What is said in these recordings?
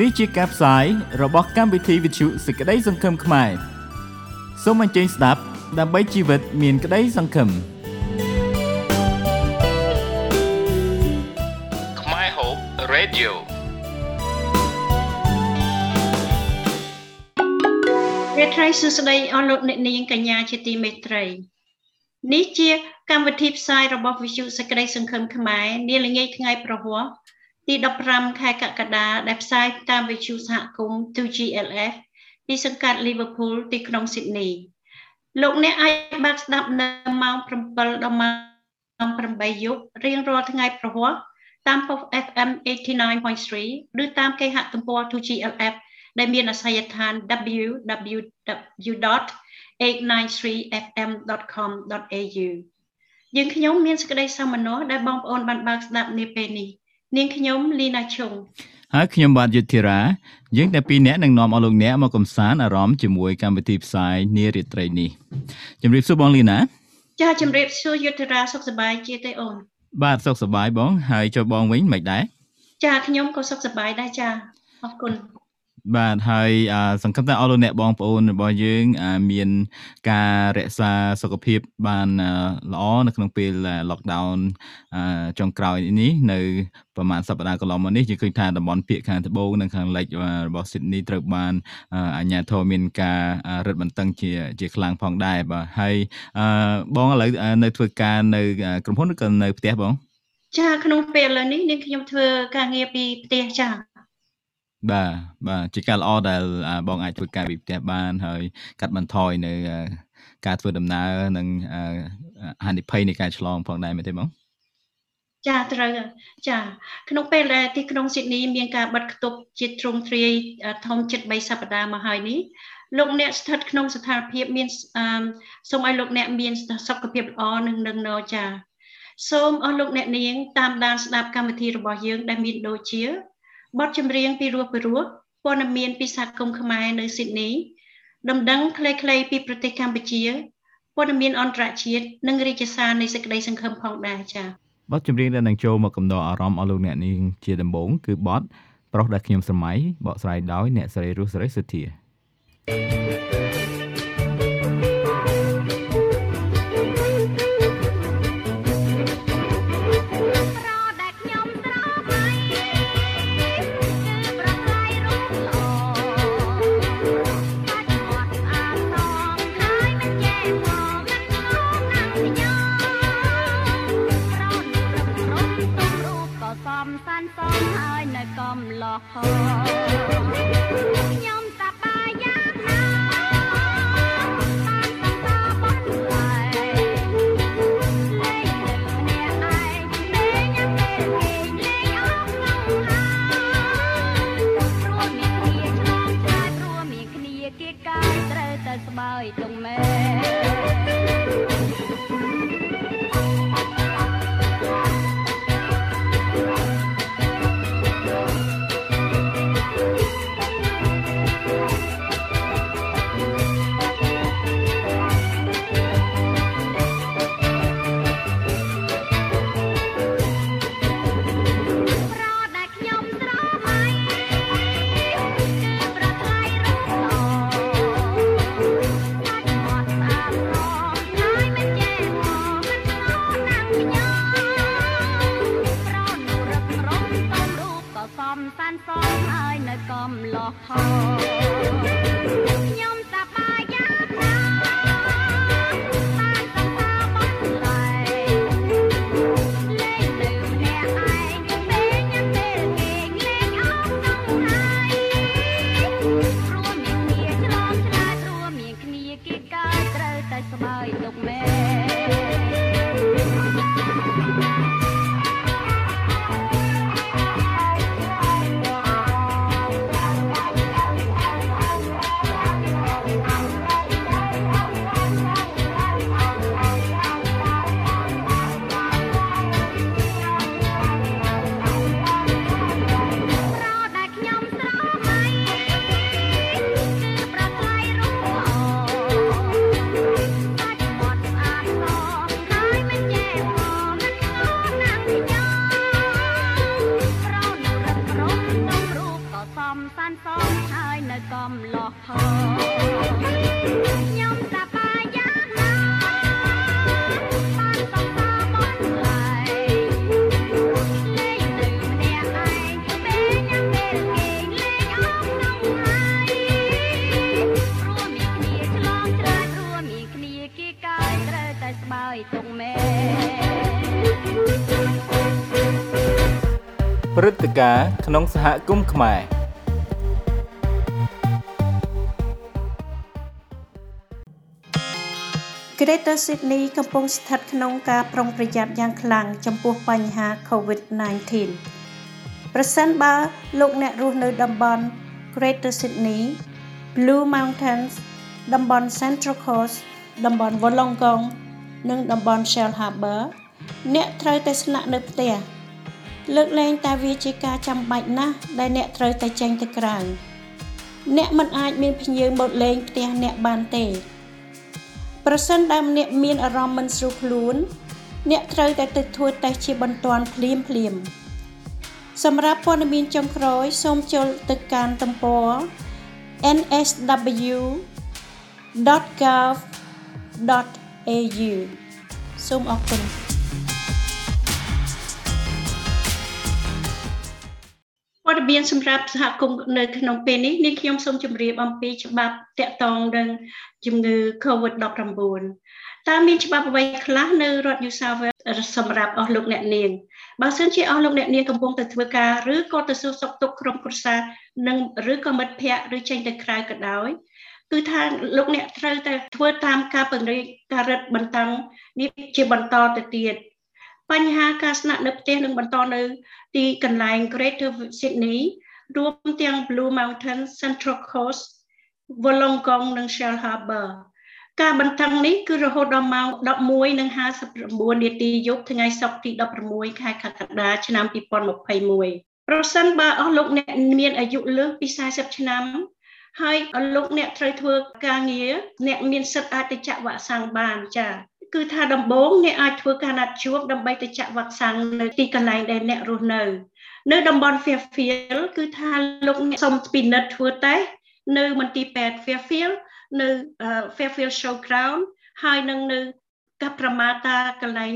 នេះជាការផ្សាយរបស់កម្មវិធីវិទ្យុសេចក្តីសង្ឃឹមខ្មែរសូមអញ្ជើញស្ដាប់ដើម្បីជីវិតមានក្តីសង្ឃឹមខ្មែរ Hope Radio មេត្រីសួស្តីអស់លោកអ្នកនាងកញ្ញាជាទីមេត្រីនេះជាកម្មវិធីផ្សាយរបស់វិទ្យុសេចក្តីសង្ឃឹមខ្មែរនាល្ងាចថ្ងៃប្រហ័ស ទី15ខែកក្កដាដែលផ្សាយតាមវិទ្យុសហគមន៍ 2GLF ពីសង្កាត់ Liverpool ទីក្រុង Sydney លោកអ្នកអាចបើកស្ដាប់នៅម៉ោង7ដល់ម៉ោង8យប់រៀងរាល់ថ្ងៃប្រហ័សតាមប៉ុស FM 89.3ឬតាមគេហទំព័រ 2GLF ដែលមានអាសយដ្ឋាន www.893fm.com.au យើងខ្ញុំមានសេចក្តីសោមនស្សដែលបងប្អូនបានបើកស្ដាប់នាពេលនេះ នាងខ្ញុំលីណាឈុងហើយខ្ញុំបាទយុធិរាយើងតែពីរនាក់នឹងនាំអស់លោកអ្នកមកកំសាន្តអារម្មណ៍ជាមួយកម្មវិធីផ្សាយនារាត្រីនេះជម្រាបសួរបងលីណាចាជម្រាបសួរយុធិរាសុខសប្បាយជាទេអូនបាទសុខសប្បាយបង ហើយចូលបងវិញមិនដែរចាខ្ញុំក៏សុខសប្បាយដែរចាអរគុណ បាទហើយសង្ឃឹមថាអស់លោកអ្នកបងប្អូនរបស់យើងមានការរក្សាសុខភាពបានល្អនៅក្នុងពេល lockdown ចុងក្រោយនេះនៅប្រហែលសប្តាហ៍កន្លងមកនេះយើងឃើញថាតំបន់ភាគខាងត្បូងនិងខាងលិចរបស់ Sydney ត្រូវបានអាជ្ញាធរមានការរឹតបន្តឹងជាជាខ្លាំងផងដែរបាទហើយបងឥឡូវនៅធ្វើការនៅក្រុមហ៊ុនឬក៏នៅផ្ទះបងចាក្នុងពេលឥឡូវនេះនាងខ្ញុំធ្វើការងារពីផ្ទះចា បាទបាទជាការល្អដែលបងអាចធ្វើការពីផ្ទះបានហើយកាត់បន្ថយនៅការធ្វើដំណើរនិងហានិភ័យនៃការឆ្លងផងដែរមែនទេបងចាត្រូវចាក្នុងពេលដែលទីក្រុងស៊ីដនីមានការបិទគប់ជាទ្រង់ទ្រាយធំជិត3សប្តាហ៍មកហើយនេះលោកអ្នកស្ថិតក្នុងស្ថានភាពមានសូមឲ្យលោកអ្នកមានសុខភាពល្អនិងនឹងណចាសូមអស់លោកអ្នកនាងតាមដានស្ដាប់កម្មវិធីរបស់យើងដែលមានដូចជា បទចម្រៀងពីរោះពីរោះព័ត៌មានពីសហគមន៍ខ្មែរនៅស៊ីដនីដំណឹងខ្លីៗពីប្រទេសកម្ពុជាព័ត៌មានអន្តរជាតិនិងរាជសារនៃសេចក្តីសង្ឃឹមផងដែរចា៎បទចម្រៀងដែលនឹងចូលមកកំដរអារម្មណ៍អស់លោកអ្នកនាងជាដំបូងគឺបទប្រុសដែលខ្ញុំស្រមៃបកស្រាយដោយអ្នកស្រីរស់សេរីសុធា thank you ច ការណ៍ក្នុងសហគមន៍ខ្មែរ Greater Sydney កំពុងស្ថិតក្នុងការប្រុងប្រយ័ត្នយ៉ាងខ្លាំងចំពោះបញ្ហា COVID-19 ប្រសិនបើលោកអ្នករស់នៅតំបន់ Greater Sydney Blue Mountains តំបន់ Central Coast តំបន់ Wollongong និងតំបន់ Shell Harbour អ្នកត្រូវតែស្នាក់នៅផ្ទះ លើកលែងតែវាជាការចាំបាច់ណាស់ដែលអ្នកត្រូវតែចេញទៅក្រៅអ្នកមិនអាចមានភ្ញៀវមកលេងផ្ទះអ្នកបានទេ ប្រសិនបើអ្នកមានអារម្មណ៍មិនស្រួលខ្លួន អ្នកត្រូវតែទៅធ្វើតេស្តជាបន្ទាន់ភ្លាមភ្លាមសម្រាប់ព័ត៌មានចុងក្រោយសូមចូលទៅកាន់ទំព័រ nsw.gov.au សូមអរគុណ ព័ត៌មានសម្រាប់សហគមន៍នៅក្នុងពេលនេះនាងខ្ញុំសូមជម្រាបអំពីច្បាប់តាក់ទងនឹងជំងឺ COVID-19 តើមានច្បាប់អ្វីខ្លះនៅរដ្ឋ New South Wales សម្រាប់អស់លោកអ្នកនាងបើសិនជាអស់លោកអ្នកនាងកំពុងតែធ្វើការឬក៏ទៅសួរសុខទុក្ខក្រុមគ្រួសារនិងឬក៏មិត្តភ័ក្តិឬចេញទៅក្រៅក៏ដោយគឺថាលោកអ្នកត្រូវតែធ្វើតាមការពង្រីកការរឹតបន្តឹងនេះជាបន្តទៅទៀតបញ្ហាការស្នាក់នៅផ្ទះនឹងបន្តនៅ ទីកន្លែង Greater Sydney រួមទាំង Blue Mountain Central Coast Wollongong និង Shell Harbour ការបន្តឹងនេះគឺរហូតដល់ម៉ោង11:59នាទីយប់ថ្ងៃសុក្រទី16ខែកក្កដាឆ្នាំ2021ប្រសិនបើអស់លោកអ្នកមានអាយុលើសពី40ឆ្នាំហើយលោកអ្នកត្រូវធ្វើការងារអ្នកមានសិទ្ធិអាចទៅចាក់វ៉ាក់សាំងបានចា៎ គឺថាដំបូងអ្នកអាចធ្វើការណាត់ជួបដើម្បីទៅចាក់វ៉ាក់សាំងនៅទីកន្លែងដែលអ្នករស់នៅ នៅតំបន់ Fairfield គឺថាលោកអ្នកសុំពិនិត្យធ្វើតេស្តនៅមន្ទីរពេទ្យ Fairfield នៅ Fairfield Showground ហើយនឹងនៅកាប្រមាតាកន្លែង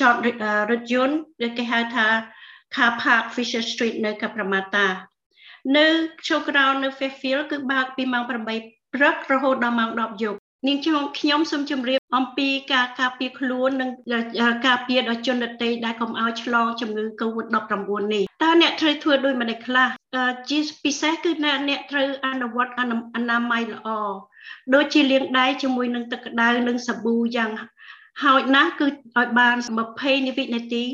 ចតរថយន្តដែលគេហៅថា Car Park Fisher Street នៅកាប្រមាតានៅ Showground នៅ Fairfield គឺបើកពីម៉ោង8ព្រឹករហូតដល់ម៉ោង10យប់ នាងខ្ញុំខ្ញុំសូមជម្រាបអំពីការការពារខ្លួននិងការពារដល់ជនដទៃដែលកុំឲ្យឆ្លងជំងឺ Covid-19 នេះតើអ្នកត្រូវធ្វើដូចម្តេចខ្លះជាពិសេសគឺអ្នកត្រូវអនុវត្តអនាម័យល្អដូចជាលាងដៃជាមួយនឹងទឹកក្តៅនិងសាប៊ូយ៉ាងហោចណាស់គឺឲ្យបាន20វិនាទី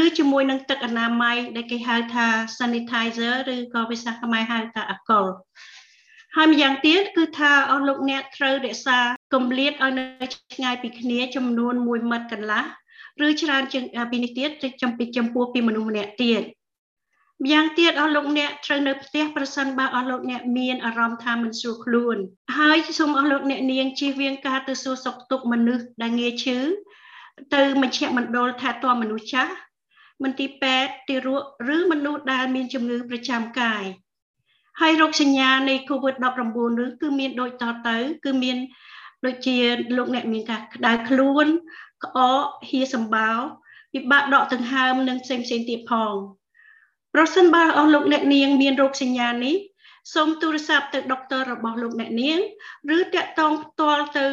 ឬជាមួយនឹងទឹកអនាម័យដែលគេហៅថា sanitizer ឬក៏ភាសាខ្មែរហៅថាអាល់កុល ហើយម្យ៉ាងទៀតគឺថាអស់លោកអ្នកត្រូវរក្សាគម្លាតឲ្យនៅឆ្ងាយពីគ្នាចំនួន1ម៉ឺតកន្លះឬច្រើនជាងពីនេះទៀតចំពីចំពោះពីមនុស្សម្នាក់ទៀតម្យ៉ាងទៀតអស់លោកអ្នកត្រូវនៅផ្ទះប្រសិនបើអស់លោកអ្នកមានអារម្មណ៍ថាមិនស្រួលខ្លួន ហើយសូមអស់លោកអ្នកនាងជៀសវាងការទៅសួរសុខទុក្ខមនុស្សដែលងាយឈឺទៅមជ្ឈមណ្ឌលថែទាំមនុស្សចាស់មន្ទីរពេទ្យទារកឬមនុស្សដែលមានជំងឺប្រចាំកាយ ហើយរោគសញ្ញានៃ COVID-19 នោះគឺមានដូចតទៅ គឺមានដូចជាលោកអ្នកមានការក្តៅខ្លួនក្អកហៀសម្បោពិបាកដកដង្ហើមនិងផ្សេងផ្សេងទៀតផងប្រសិនបើអស់លោកអ្នកនាង មានរោគសញ្ញានេះសូមទូរស័ព្ទទៅដុកទ័ររបស់លោកអ្នកនាង ឬតាក់ទងផ្ទាល់ទៅ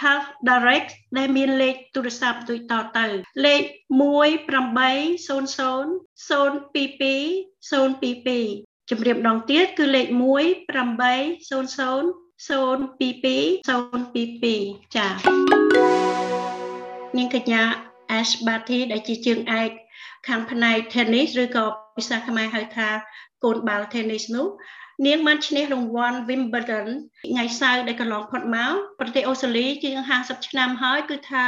Health Direct ដែលមានលេខទូរស័ព្ទដូចតទៅ លេខ1800022 022 ជំរាបដងទៀតគឺលេខ1800022 022ចា៎នាងកញ្ញា Ash Bathi ដែលជាជើងឯកខាងផ្នែក tennis ឬក៏ភាសាខ្មែរហៅថាកូនបាល់ tennis នោះនាងបានឈ្នះរង្វាន់ Wimbledon ថ្ងៃសៅរ៍ដែលកន្លងផុតមកប្រទេសអូស្ត្រាលីជាង50ឆ្នាំហើយគឺថា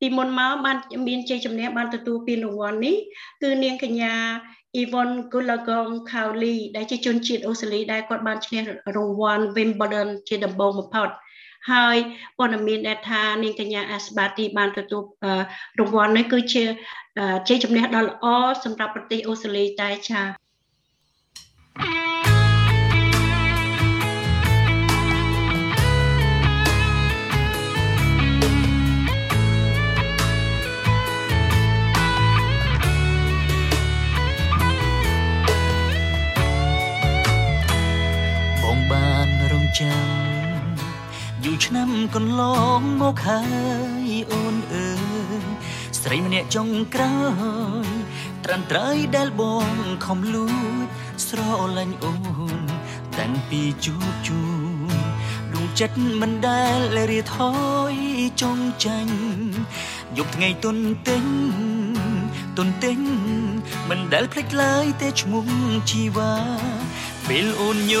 ពីមុនមកបានមានជ័យជំនះបានទទួលពានរង្វាន់នេះគឺនាងកញ្ញា Yvonne Goolagong Cowley ដែលជាជនជាតិអូស្ត្រាលីដែលគាត់បានឈ្នះរង្វាន់ Wimbledon ជាដំបូងបំផុតហើយព័ត៌មានដែលថានាងកញ្ញាអាស្បាទីបានទទួលរង្វាន់នេះគឺជាជ័យជំនះដ៏ល្អសម្រាប់ប្រទេសអូស្ត្រាលីតែចា៎ កន្លងមកហើយអូនអើយស្រីម្នាក់ចុងក្រោយត្រាំត្រៃដែលបងខំលួចស្រលាញ់អូនតាំងពីជួបជូនដួងចិត្តមិនដែលរៀថយចងចាញ់យប់ថ្ងៃទុនទិញទុនទិញមិនដែលភ្លេចឡើយទេឈ្មោះជីវ៉ាពេលអូនញញឹ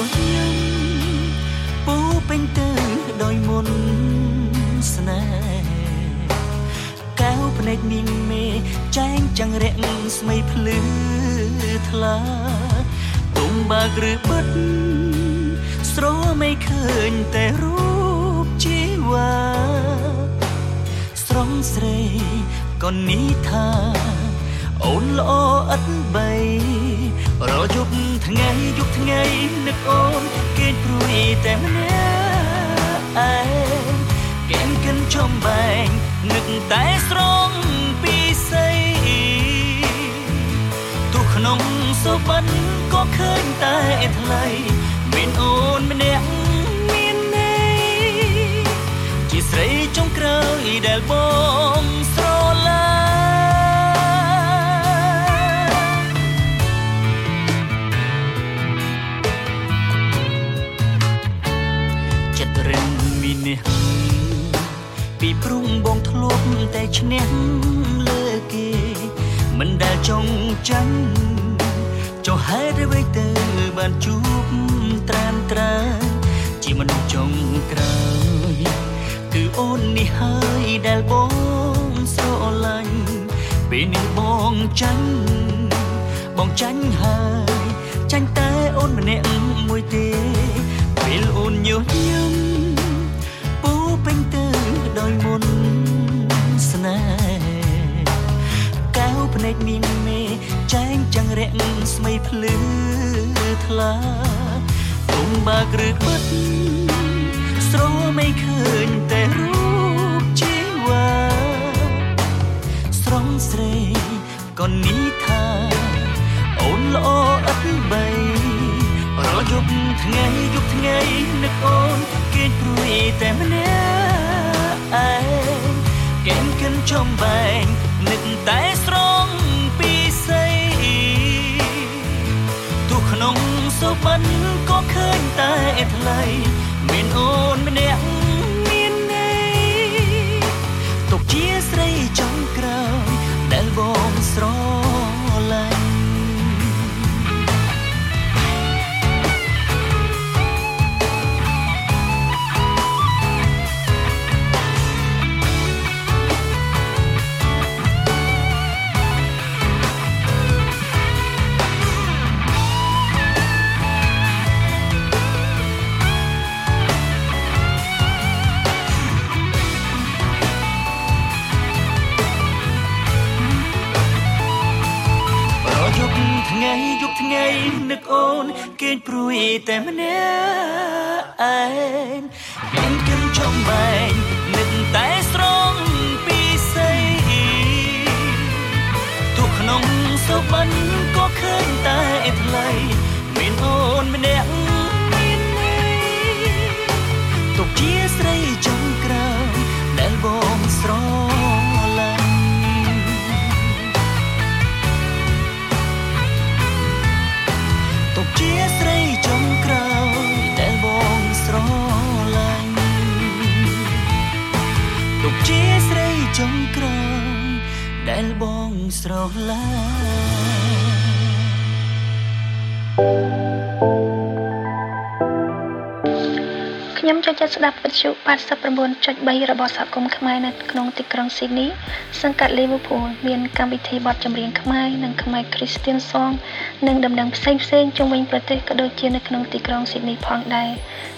ម ពូពេញទៅដោយមុនស្នេហ៍កែវភ្នែកមីមេចែងចាំងរាក់ស្មៃភ្លឺថ្លាទុំបើកឬបិទស្រไม่ឃើញតែរូបជីវ៉ាស្រងស្រីក៏នេះថាអូនល្អឥតបីរយប់ថ្ងៃយប់ថ្ងៃនឹកអូន គេព្រួយតែម្នាក់ឯងកែមកិនចំបែងនឹកតែស្រងពីស័យទុកក្នុងសុបិនក៏ឃើញតែថ្លៃមានអូនម្នាក់មានន័យជាស្រីចុងក្រោយដែលបង ពីព្រុងបងធ្លាប់តែឈ្នះលើគេ មិនដែលចង់ចាញ់ចុះហេតុអ្វីទៅបានជួបត្រានត្រាជាមនុស្សចុងក្រោយគឺអូននេះហើយដែលបងស្រឡាញ់ពេលនេះបងចាញ់បងចាញ់ហើយចាញ់តែអូនម្នាក់មួយទេពេលអូនញញឹមពេញទៅ ដោយមុនស្នេហ៍កែវភ្នែកមានមេចែងចាំងរាក់ស្មៃភ្លឺថ្លាគុំបើកឬបិទស្រไม่ឃើញតែរូបជីវ៉ាស្រងស្រីក៏នេះថាអូនល្អឥតបីរយប់ថ្ងៃយប់ថ្ងៃនឹកអូនគេព្រួយតែម្នាក់ ឯងកេនកិនចំបែងនឹកតែស្រងពីស័យទុកក្នុងសុបិនក៏ឃើញតែថ្លៃមានអូនម្នាក់មានន័យទុកជាស្រីចុងក្រោយដែលបងស្រឡា គេព្រួយតែម្នាក់ឯងគេគិនចំបែងនឹកតែស្រងពីស័យទុកក្នុងសុបិនក៏ឃើញតែថ្លៃ ដែលបងស្រឡាញ់ ខ្ញុំចូលចិត្តស្ដាប់វិទ្យុ89.3របស់សហគមន៍ខ្មែរនៅក្នុងទីក្រុងស៊ីដនីសង្កាត់ Liverpool មានកម្មវិធីបទចម្រៀងខ្មែរនិងខ្មែរ Christian Song និងដំណឹងផ្សេងផ្សេងជុំវិញប្រទេសក៏ដូចជានៅក្នុងទីក្រុងស៊ីដនីផងដែរ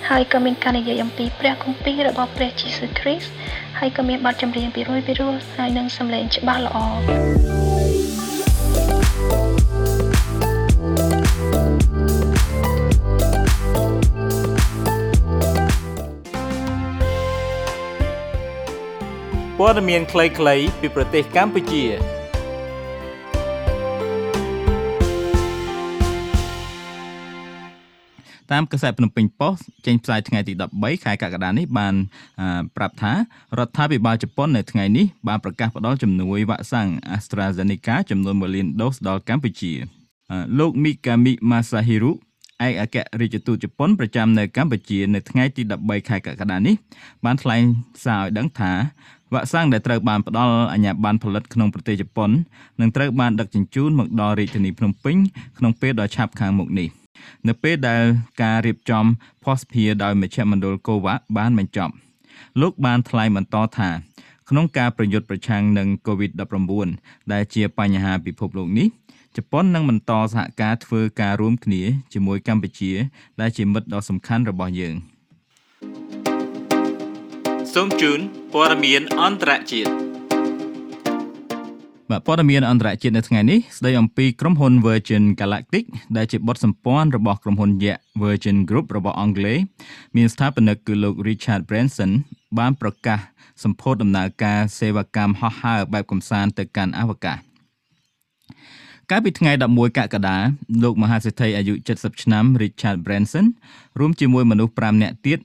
ហើយក៏មានការនិយាយអំពីព្រះគម្ពីររបស់ព្រះយេស៊ូវគ្រីស្ទហើយក៏មានបទចម្រៀងពីរោះពីរោះហើយនឹងសំឡេងច្បាស់ល្អ ព័ត៌មានខ្លីៗពីប្រទេសកម្ពុជាតាមកាសែតភ្នំពេញប៉ុស្តិ៍ចេញផ្សាយថ្ងៃទី13ខែកក្កដានេះបានប្រាប់ថារដ្ឋាភិបាលជប៉ុននៅថ្ងៃនេះបានប្រកាសផ្តល់ជំនួយវ៉ាក់សាំង AstraZeneca ចំនួន1លានដូសដល់កម្ពុជាលោក Mikami Masahiro ឯកអគ្គរដ្ឋទូតជប៉ុនប្រចាំនៅកម្ពុជានៅថ្ងៃទី13ខែកក្កដានេះបានថ្លែងសារឲ្យដឹងថា វ៉ាក់សាំងដែលត្រូវបានផ្ដល់អាជ្ញាប័ណ្ណផលិតក្នុងប្រទេសជប៉ុននឹងត្រូវបានដឹកជញ្ជូនមកដល់រាជធានីភ្នំពេញក្នុងពេលដ៏ឆាប់ខាងមុខនេះនៅពេលដែលការរៀបចំភស្តុភារដោយមជ្ឈមណ្ឌលកូវ៉ាបានបញ្ចប់ លោកបានថ្លែងបន្តថាក្នុងការប្រយុទ្ធប្រឆាំងនឹង COVID-19 ដែលជាបញ្ហាពិភពលោកនេះជប៉ុននឹងបន្តសហការធ្វើការរួមគ្នាជាមួយកម្ពុជា ដែលជាមិត្តដ៏សំខាន់របស់យើង សូមជូនព័ត៌មានអន្តរជាតិបាទព័ត៌មានអន្តរជាតិនៅថ្ងៃនេះស្ដីអំពីក្រុមហ៊ុន Virgin Galactic ដែលជាបុតសម្ព័ន្ធរបស់ក្រុមហ៊ុនយក្ស Virgin Group របស់អង់គ្លេសមានស្ថាបនិកគឺលោក Richard Branson បានប្រកាសសម្ពោធដំណើរការសេវាកម្មហោះហើរបែបកំសាន្តទៅកាន់អវកាស។កាលពីថ្ងៃ11កក្កដាលោកមហាសេដ្ឋីអាយុ70ឆ្នាំ Richard Branson រួមជាមួយមនុស្ស5នាក់ទៀត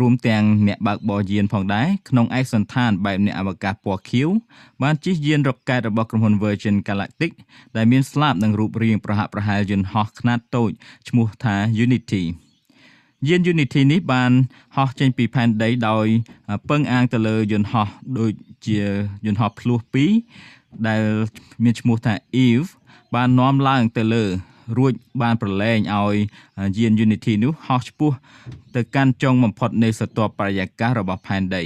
រួមទាំងអ្នកបើកបរយានផងដែរក្នុងឯកសន្តានបែបអ្នកអវកាសពណ៌ខៀវបានជិះយានរ៉ុកែតរបស់ក្រុមហ៊ុន Virgin Galactic ដែលមានស្លាបនឹងរូបរាងប្រហាក់ប្រហែលយន្តហោះខ្នាតតូចឈ្មោះថា Unity យាន Unity នេះបានហោះចេញពីផែនដីដោយពឹងអាងទៅលើយន្តហោះដូចជាយន្តហោះភ្លោះ2ដែលមានឈ្មោះថា Eve បាននាំឡើងទៅលើ រួចបានប្រឡែងឲ្យយាន Unity នោះហោះឆ្ពោះទៅកាន់ចុងបំផុតនៃស្រទាប់បរិយាកាសរបស់ផែនដី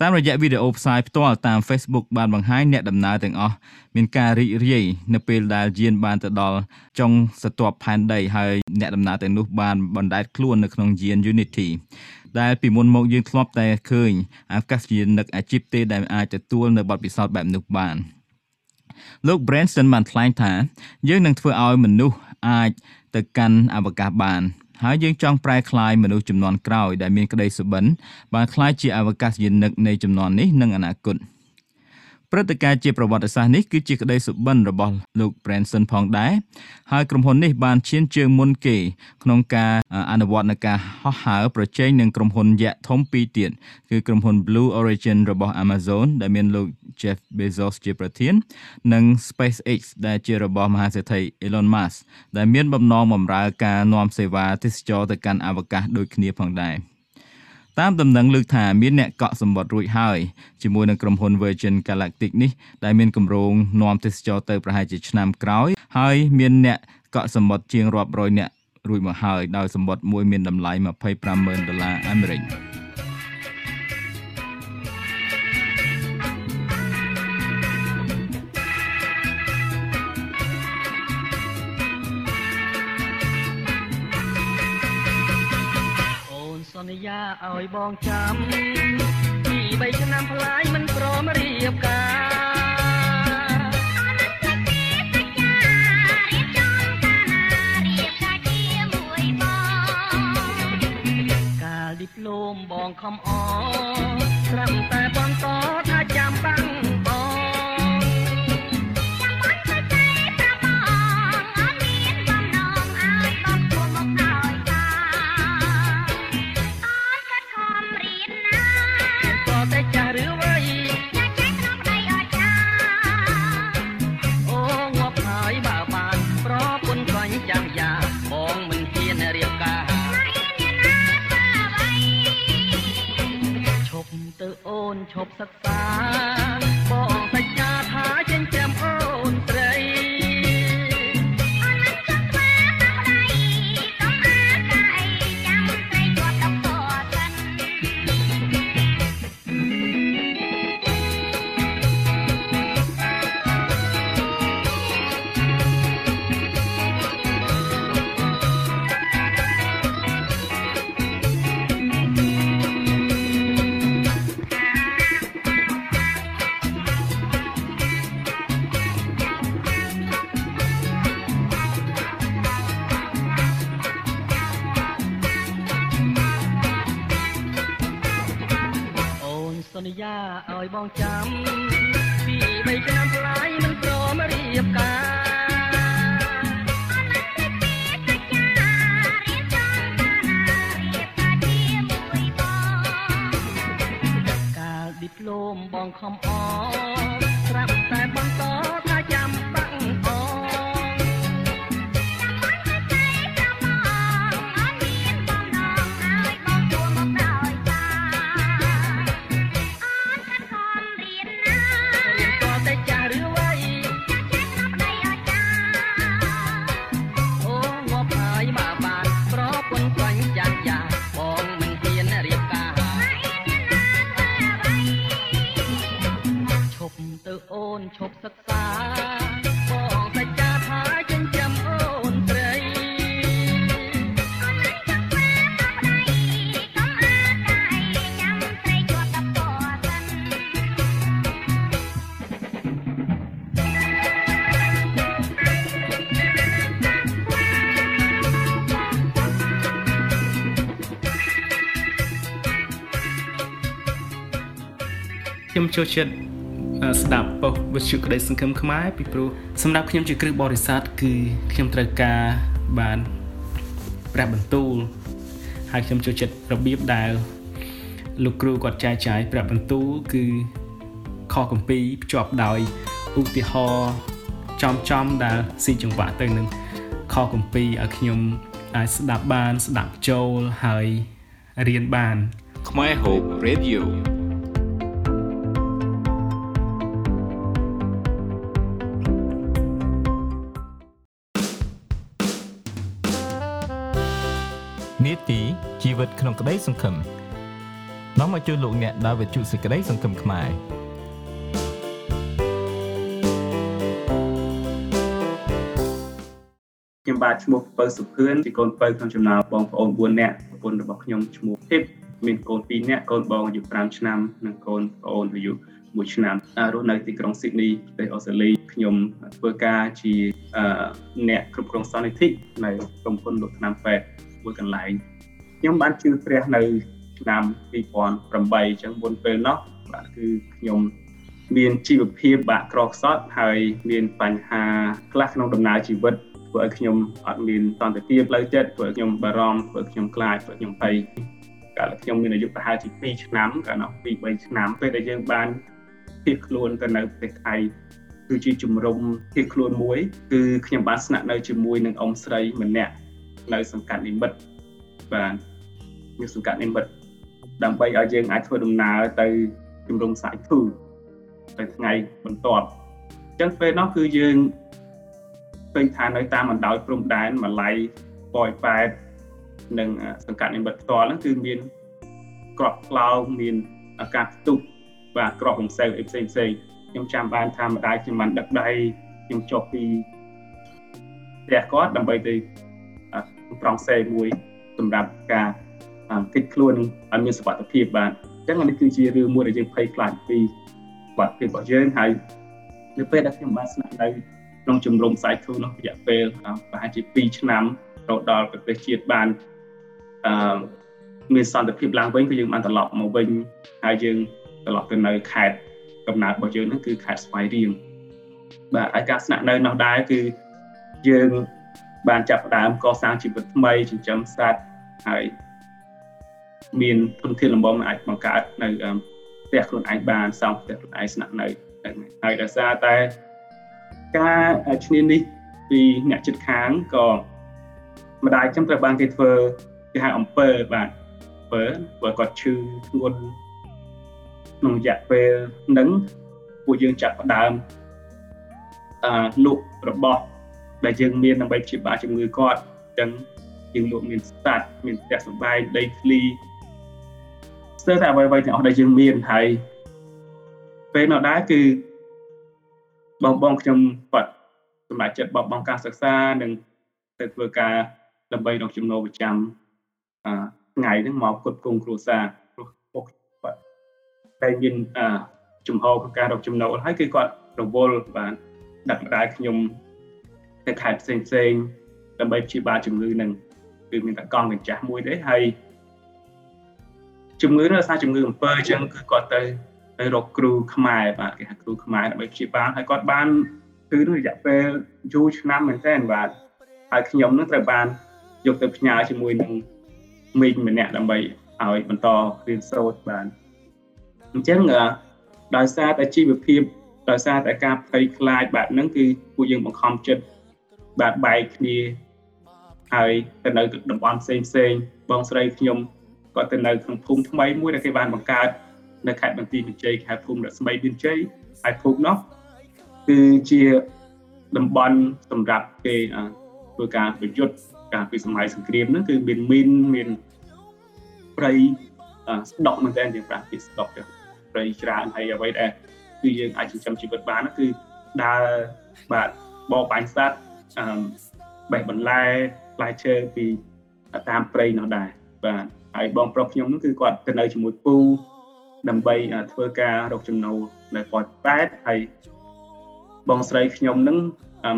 តាមរយៈវីដេអូផ្សាយផ្ទាល់តាម Facebook បានបង្ហាញអ្នកដំណើរទាំងអស់មានការរីករាយនៅពេលដែលយានបានទៅដល់ចុងស្រទាប់ផែនដីហើយអ្នកដំណើរទាំងនោះបានបណ្ដែតខ្លួននៅក្នុងយាន Unity ដែលពីមុនមកយើងធ្លាប់តែឃើញអាកាសយានិកអាជីពទេដែលអាចទទួលនៅបទពិសោធន៍បែបនោះបាន។ លោក Branson បានថ្លែងថា យើងនឹងធ្វើឲ្យមនុស្សអាចទៅកាន់អវកាសបានហើយយើងចង់ប្រែក្លាយមនុស្សចំនួនក្រោយដែលមានក្តីសុបិនបានក្លាយជាអវកាសយានិកនៃចំនួននេះនិងអនាគត។ ព្រឹត្តិការណ៍ជាប្រវត្តិសាស្ត្រនេះគឺជាក្តីសុបិនរបស់លោក Branson ផងដែរហើយក្រុមហ៊ុននេះបានឈានជើងមុនគេ ក្នុងការអនុវត្តនៃការហោះហើរប្រជែងនឹងក្រុមហ៊ុនយក្សធំពីរទៀតគឺក្រុមហ៊ុន Blue Origin របស់ Amazon ដែលមានលោក Jeff Bezos ជាប្រធាន និង SpaceX ដែលជារបស់មហាសេដ្ឋី Elon Musk ដែលមានបំណងបម្រើការនាំសេវាទេសចរទៅកាន់អវកាសដូចគ្នាផងដែរ។ តាមដំណឹងលើកថាមានអ្នកកក់សម្បត្តិរួចហើយជាមួយនឹងក្រុមហ៊ុន Virgin Galactic នេះដែលមានគម្រោងនាំទេសចរទៅប្រហែលជាឆ្នាំក្រោយ ហើយមានអ្នកកក់សម្បត្តិជាងរាប់រយអ្នករួចមកហើយដោយសម្បត្តិមួយមានតម្លៃ250000ដុល្លារអាមេរិក។ យាឲ្យបងចាំពី3ឆ្នាំផ្លាយមិនព្រមរៀបការកាលឌីប្លូមបងខំអត្រឹមតែបងតថាចាំបាំង ខ្ញុំចូលចិត្ត ស្ដាប់ប៉ុស្តិ៍វិទ្យុក្តីសង្ឃឹមខ្មែរពីព្រោះសម្រាប់ខ្ញុំជាគ្រឹះបរិស័ទគឺខ្ញុំត្រូវការបានព្រះបន្ទូលហើយខ្ញុំចូលចិត្តរបៀបដែលលោកគ្រូគាត់ចែកចាយព្រះបន្ទូលគឺខកំពីភ្ជាប់ដោយឧទាហរណ៍ចំចំដែលស៊ីចង្វាក់ទៅនឹងខកំពីឲ្យខ្ញុំអាចស្ដាប់បានស្ដាប់ចូលហើយរៀនបានខ្មែរ Hope Radio វិតក្នុងក្តីសង្ឃឹមនាំមកជួយលោកអ្នកដើរវិទ្យុសេចក្តីសង្ឃឹមខ្មែរខ្ញុំបាទឈ្មោះពៅសុភឿនជាកូនពៅក្នុងចំណោមបងប្អូន4នាក់ប្រពន្ធរបស់ខ្ញុំឈ្មោះធីបមានកូន2នាក់កូនបងអាយុ5ឆ្នាំនិងកូនប្អូនអាយុ1ឆ្នាំរស់នៅទីក្រុងស៊ីដនីប្រទេសអូស្ត្រាលីខ្ញុំធ្វើការជាអ្នកគ្រប់គ្រងសន្និធិនៅក្រុមហ៊ុនលោកថ្នាំពេទ្យមួយកន្លែង ខ្ញុំបានជឿព្រះនៅឆ្នាំ2008អញ្ចឹងមុនពេលនោះបាទគឺខ្ញុំមានជីវភាពបាក់ក្រខ្សត់ហើយមានបញ្ហាខ្លះក្នុងដំណើរជីវិតធ្វើឲ្យខ្ញុំអត់មានសន្តិភាពផ្លូវចិត្តធ្វើឲ្យខ្ញុំបារម្ភធ្វើឲ្យខ្ញុំខ្លាចធ្វើឲ្យខ្ញុំភ័យកាលខ្ញុំមានអាយុប្រហែលជា2ឆ្នាំកាលនោះ2 3ឆ្នាំពេលដែលយើងបានភៀសខ្លួនទៅនៅប្រទេសថៃគឺជាជំរំភៀសខ្លួនមួយ គឺខ្ញុំបានស្នាក់នៅជាមួយនឹងអ៊ំស្រីម្នាក់នៅសង្កាត់និមិត្តបាទ នៅសង្កាត់និមិត្តដើម្បីឲ្យយើងអាចធ្វើដំណើរទៅជំរំសាយធូទៅថ្ងៃបន្ទាប់អញ្ចឹងពេលនោះគឺយើងឃើញថានៅតាមបណ្ដោយព្រំដែនម៉ាឡៃប៉ោយប៉ែតនិងសង្កាត់និមិត្តផ្ទាល់ហ្នឹងគឺមានក្របក្លោងមានអាកាសផ្ទុះបាទក្របរំសេវអីផ្សេងផ្សេងខ្ញុំចាំបានថាម្ដាយខ្ញុំបានដឹកដៃខ្ញុំចុះពីផ្ទះគាត់ដើម្បីទៅប្រងសេមួយសម្រាប់ការ គិតខ្លួនឲ្យមានសុខភាពបាទអញ្ចឹងនេះគឺជារឿងមួយដែលយើងភ័យខ្លាចពីសុខភាពរបស់យើងហើយនៅពេលដែលខ្ញុំបានស្នាក់នៅក្នុងជំរំសាយធូនោះរយៈពេលប្រហែលជា2ឆ្នាំរហូតដល់ប្រទេសជាតិបានអឺមានសន្តិភាពឡើងវិញគឺយើងបានត្រឡប់មកវិញហើយយើងត្រឡប់ទៅនៅខេត្តកំណើតរបស់យើងហ្នឹងគឺខេត្តស្វាយរៀងបាទហើយការស្នាក់នៅនោះដែរគឺយើងបានចាប់ផ្ដើមកសាងជីវិតថ្មីចិញ្ចឹមសត្វហើយ មានធនធានលំបំអាចបង្កើតនៅផ្ទះខ្លួនឯងបានសង់ផ្ទះខ្លួនឯងស្នាក់នៅហើយដោយសារតែការឈ្នានេះពីអ្នកចិត្តខាងក៏ម្ដាយខ្ញុំត្រូវបានគេធ្វើគេហៅអំពើបាទអំពើព្រោះគាត់ឈឺធ្ងន់ក្នុងរយៈពេលហ្នឹងពួកយើងចាប់ផ្ដើមអឺលក់របស់ដែលយើងមានដើម្បីព្យាបាលជំងឺគាត់អញ្ចឹងយើងលក់មានស្តាត់មានផ្ទះសម្បែងដីធ្លី ស្ទើរតែអ្វីៗទាំងអស់ដែលយើងមានហើយពេលនោះដែរគឺបងបងខ្ញុំគាត់សម្រាប់ចិត្តបបង់ការសិក្សានិងទៅធ្វើការដើម្បីរកចំណូលប្រចាំអថ្ងៃហ្នឹងមកគ្រប់គ្រងគ្រួសារព្រោះពុកគាត់តែមានអជំហរក្នុងការរកចំណូលហើយគឺគាត់រវល់បានដាក់ម្ដាយខ្ញុំទៅខេត្តផ្សេងផ្សេងដើម្បីព្យាបាលជំងឺនឹងគឺមានតែកង់កញ្ចាស់មួយទេហើយ ជំងឺនោះដោយសារជំងឺអំពើអញ្ចឹងគឺគាត់ទៅទៅរកគ្រូខ្មែរបាទគេហៅគ្រូខ្មែរដើម្បីព្យាបាលហើយគាត់បានគឺរយៈពេលយូរឆ្នាំមែនទែនបាទហើយខ្ញុំនឹងត្រូវបានយកទៅផ្ញើជាមួយនឹងមីងម្នាក់ដើម្បីឲ្យបន្តរៀនសូត្របានអញ្ចឹងដោយសារតែជីវភាពដោយសារតែការភ័យខ្លាចបែបហ្នឹងគឺពួកយើងបង្ខំចិត្តបាទបែកគ្នាហើយទៅនៅតំបន់ផ្សេងផ្សេងបងស្រីខ្ញុំ គាត់ទៅនៅក្នុងភូមិថ្មីមួយដែលគេបានបង្កើតនៅខេត្តបន្ទាយមានជ័យខេត្តភូមិរស្មីមានជ័យហើយភូមិនោះគឺជាតំបន់សម្រាប់គេធ្វើការប្រយុទ្ធកាលពីសម័យសង្គ្រាមហ្នឹងគឺមានមីនមានព្រៃស្ដុកមែនតើយើងប្រាស់ពីស្ដុកទៅព្រៃច្រើនហើយអ្វីដែលគឺយើងអាចចិញ្ចឹមជីវិតបានគឺដើរបាទបបបាញ់សត្វអឺបេះបន្លែផ្លែឈើពីតាមព្រៃនោះដែរបាទ ហើយបងប្រុសខ្ញុំនោះគឺគាត់ទៅនៅជាមួយពូដើម្បីធ្វើការរកចំណូលនៅប៉ុតប៉ែតហើយបងស្រីខ្ញុំនឹង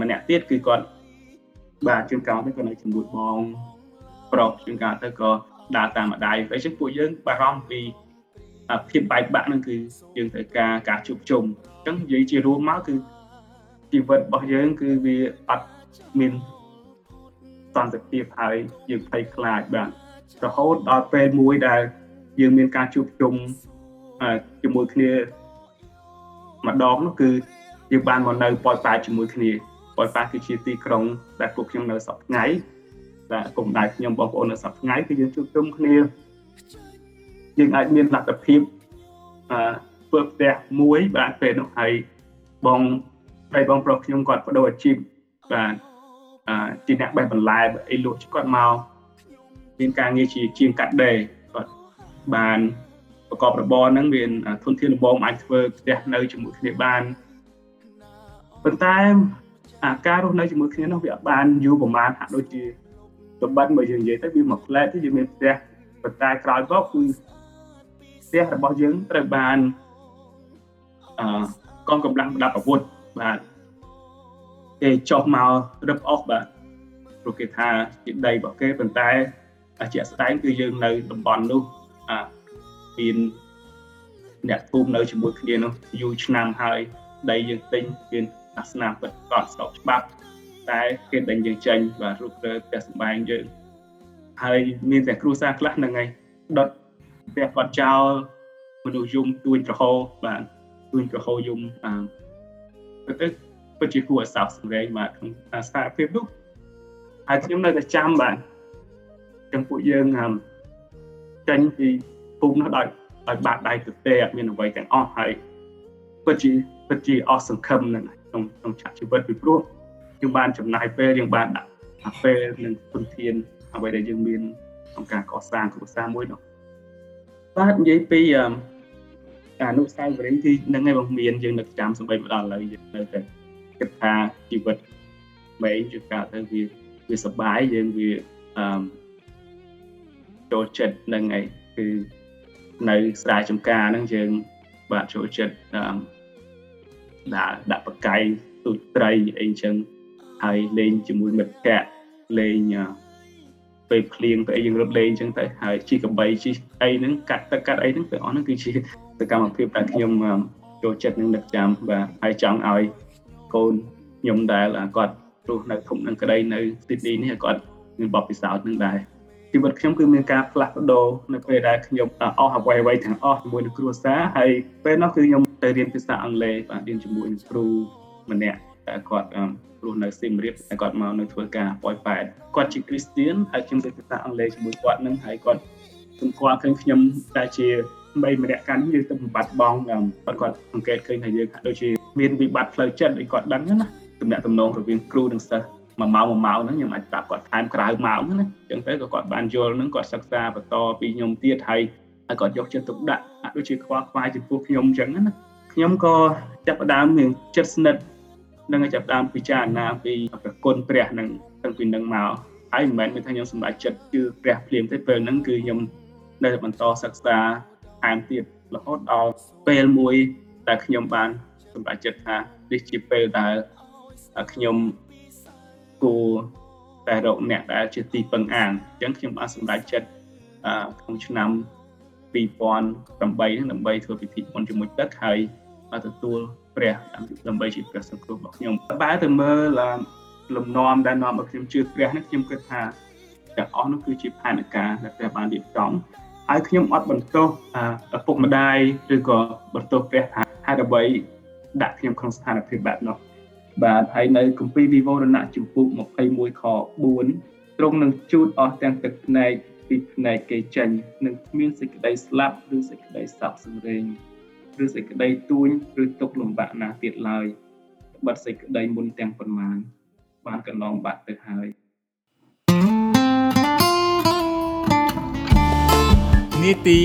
ម្នាក់ទៀតគឺគាត់បាទជួនកាលទៅក៏នៅជាមួយបងប្រុសជួនកាលទៅក៏ដើរតាមម្ដាយពេលចឹងពួកយើងបារម្ភពីភាពបែកបាក់ហ្នឹងគឺយើងត្រូវការការជួបជុំអញ្ចឹងនិយាយជារួមមកគឺជីវិតរបស់យើងគឺវាអត់មានសន្តិភាពហើយយើងភ័យខ្លាចបាទ រហូតដល់ពេលមួយដែលយើងមានការជួបជុំជាមួយគ្នាម្ដងនោះគឺយើងបានមកនៅប៉ោយប៉ែតជាមួយគ្នាប៉ោយប៉ែតគឺជាទីក្រុងដែលពួកខ្ញុំនៅសប្តាហ៍ដែលគុំដៃខ្ញុំបងប្អូននៅសប្តាហ៍គឺយើងជួបជុំគ្នាយើងអាចមានលទ្ធភាពអឺធ្វើផ្ទះមួយបាទពេលនោះហើយបងប្តីបងប្រុសខ្ញុំគាត់បដូរអាជីពបាទអឺជាអ្នកបេះបន្លែអីលក់គាត់មក មានការងារជាជាងកាត់ដេរគាត់បានប្រកបរបរហ្នឹងមានធនធានដំបងអាចធ្វើផ្ទះនៅជាមួយគ្នាបានប៉ុន្តែអាការរស់នៅជាមួយគ្នានោះវាអត់បានយូរប្រហែលហាក់ដូចជាសម្បត្តិមកយើងនិយាយទៅវាមកផ្លែតទៅយើងមានផ្ទះប៉ុន្តែក្រោយមកគឺផ្ទះរបស់យើងត្រូវបានអឺកងកម្លាំងប្រដាប់អាវុធបាទគេចុះមករឹបអស់បាទព្រោះគេថាជាដីរបស់គេប៉ុន្តែ ជាក់ស្ដែងគឺយើងនៅតំបន់នោះអាមានអ្នកភូមិនៅជាមួយគ្នានោះយូរឆ្នាំហើយដីយើងទិញមានអាសនាពិតកត់ស្របច្បាប់ តែគេដេញយើងចេញបាទរុករើផ្ទះសម្បែងយើងហើយមានតែគ្រួសារខ្លះហ្នឹងហើយដុតផ្ទះគាត់ចោលមនុស្សយំទួញក្រហោបាទទួញក្រហោយំអឺទៅពិតជាគួរឲ្យសោកសម្រេងបាទក្នុងស្ថានភាពនោះហើយខ្ញុំនៅតែចាំបាទ ចឹងពួកយើងចេញពីភូមិនោះដោយដោយបាក់ដៃទៅទេអត់មានអ្វីទាំងអស់ហើយពិតជាពិតជាអស់សង្ឃឹមនឹងក្នុងក្នុងឆាកជីវិតពីព្រោះយើងបានចំណាយពេលយើងបានដាក់ពេលនិងទុនធានអ្វីដែលយើងមានក្នុងការកសាងគ្រួសារមួយនោះបាទនិយាយពីអនុស្សាវរីយ៍គឺនឹងឯងបងមានយើងនឹកចាំសម្បីមកដល់ឥឡូវយើងនៅតែគិតថាជីវិតមេជួនកាលទៅវាវាសុបាយយើងវាអឺ ចូលចិត្តនឹងឯងគឺនៅស្រែចម្ការហ្នឹងយើងបាទចូលចិត្តដាក់ដាក់បកាយទូចត្រីអីចឹងហើយលេងជាមួយមិត្តភ័ក្តិលេងពេលភ្លៀងទៅអីយើងរត់លេងចឹងទៅហើយជីកបីជីអីហ្នឹងកាត់ទឹកកាត់អីហ្នឹងទាំងអស់ហ្នឹងគឺជាសកម្មភាពដែលខ្ញុំចូលចិត្តនឹងនឹកចាំបាទហើយចង់ឲ្យកូនខ្ញុំដែលគាត់រស់នៅធំនឹងក្តីនៅស៊ីដនីនេះគាត់មានបទពិសោធន៍នឹងដែរ ជីវិតខ្ញុំគឺមានការផ្លាស់ប្ដូរនៅពេលដែលខ្ញុំអស់អ្វីអ្វីទាំងអស់ជាមួយនឹងគ្រួសារហើយពេលនោះគឺខ្ញុំទៅរៀនភាសាអង់គ្លេសបាទរៀនជាមួយនឹងគ្រូម្នាក់តែគាត់រស់នៅសៀមរាបតែគាត់មកនៅធ្វើការប៉ោយប៉ែតគាត់ជាគ្រីស្ទៀនហើយខ្ញុំរៀនភាសាអង់គ្លេសជាមួយគាត់នឹងហើយគាត់សម្គាល់ឃើញខ្ញុំតែជាបីម្នាក់កាន់យើងទៅបំបត្តិបងគាត់គាត់សង្កេតឃើញថាយើងហាក់ដូចជាមានវិបត្តិផ្លូវចិត្តដូចគាត់ដឹងណាទំនាក់ទំនងរវាងគ្រូនិងសិស្ស មួយម៉ោងមួយម៉ោងហ្នឹងខ្ញុំអាចប្រាប់គាត់ថែមក្រៅម៉ោងហ្នឹងណាអញ្ចឹងទៅក៏គាត់បានយល់ហ្នឹងគាត់សិក្សាបន្តពីខ្ញុំទៀតហើយហើយគាត់យកចិត្តទុកដាក់អាចដូចជាខ្វល់ខ្វាយចំពោះខ្ញុំអញ្ចឹងណាខ្ញុំក៏ចាប់ផ្ដើមមានចិត្តស្និទ្ធនឹងចាប់ផ្ដើមពិចារណាពីប្រគុណព្រះនឹងតាំងពីនឹងមកហើយមិនមែនមានថាខ្ញុំសម្រេចចិត្តគឺព្រះភ្លាមទេពេលហ្នឹងគឺខ្ញុំនៅបន្តសិក្សាថែមទៀតរហូតដល់ពេលមួយដែលខ្ញុំបានសម្រេចចិត្តថានេះជាពេលដែលខ្ញុំ គួរតែរកអ្នកដែលជាទីពឹងអានអញ្ចឹងខ្ញុំបានសម្រេចចិត្តក្នុងឆ្នាំ2008ហ្នឹងដើម្បីធ្វើពិធីបុណ្យជាមួយទឹកហើយបានទទួលព្រះដើម្បីជាព្រះសង្គ្រោះរបស់ខ្ញុំបែរទៅមើលលំនាំដែលនាំឲ្យខ្ញុំជឿព្រះនេះខ្ញុំគិតថាទាំងអស់នោះគឺជាផែនការដែលព្រះបានរៀបចំហើយខ្ញុំអត់បន្ទោសឪពុកម្ដាយឬក៏បន្ទោសព្រះថាហេតុអ្វីដាក់ខ្ញុំក្នុងស្ថានភាពបែបនោះ បាទហើយនៅគម្ពីរវិវរណៈជំពូក21ខ4ទ្រង់នឹងជូតអស់ទាំងទឹកភ្នែកពីភ្នែកគេចេញនឹងគ្មានសេចក្តីស្លាប់ឬសេចក្តីសោកសម្រេងឬសេចក្តីទួញឬទុកលំបាកណាទៀតឡើយបាត់សេចក្តីមុនទាំងប៉ុន្មានបានកន្លងបាត់ទៅហើយនីតិ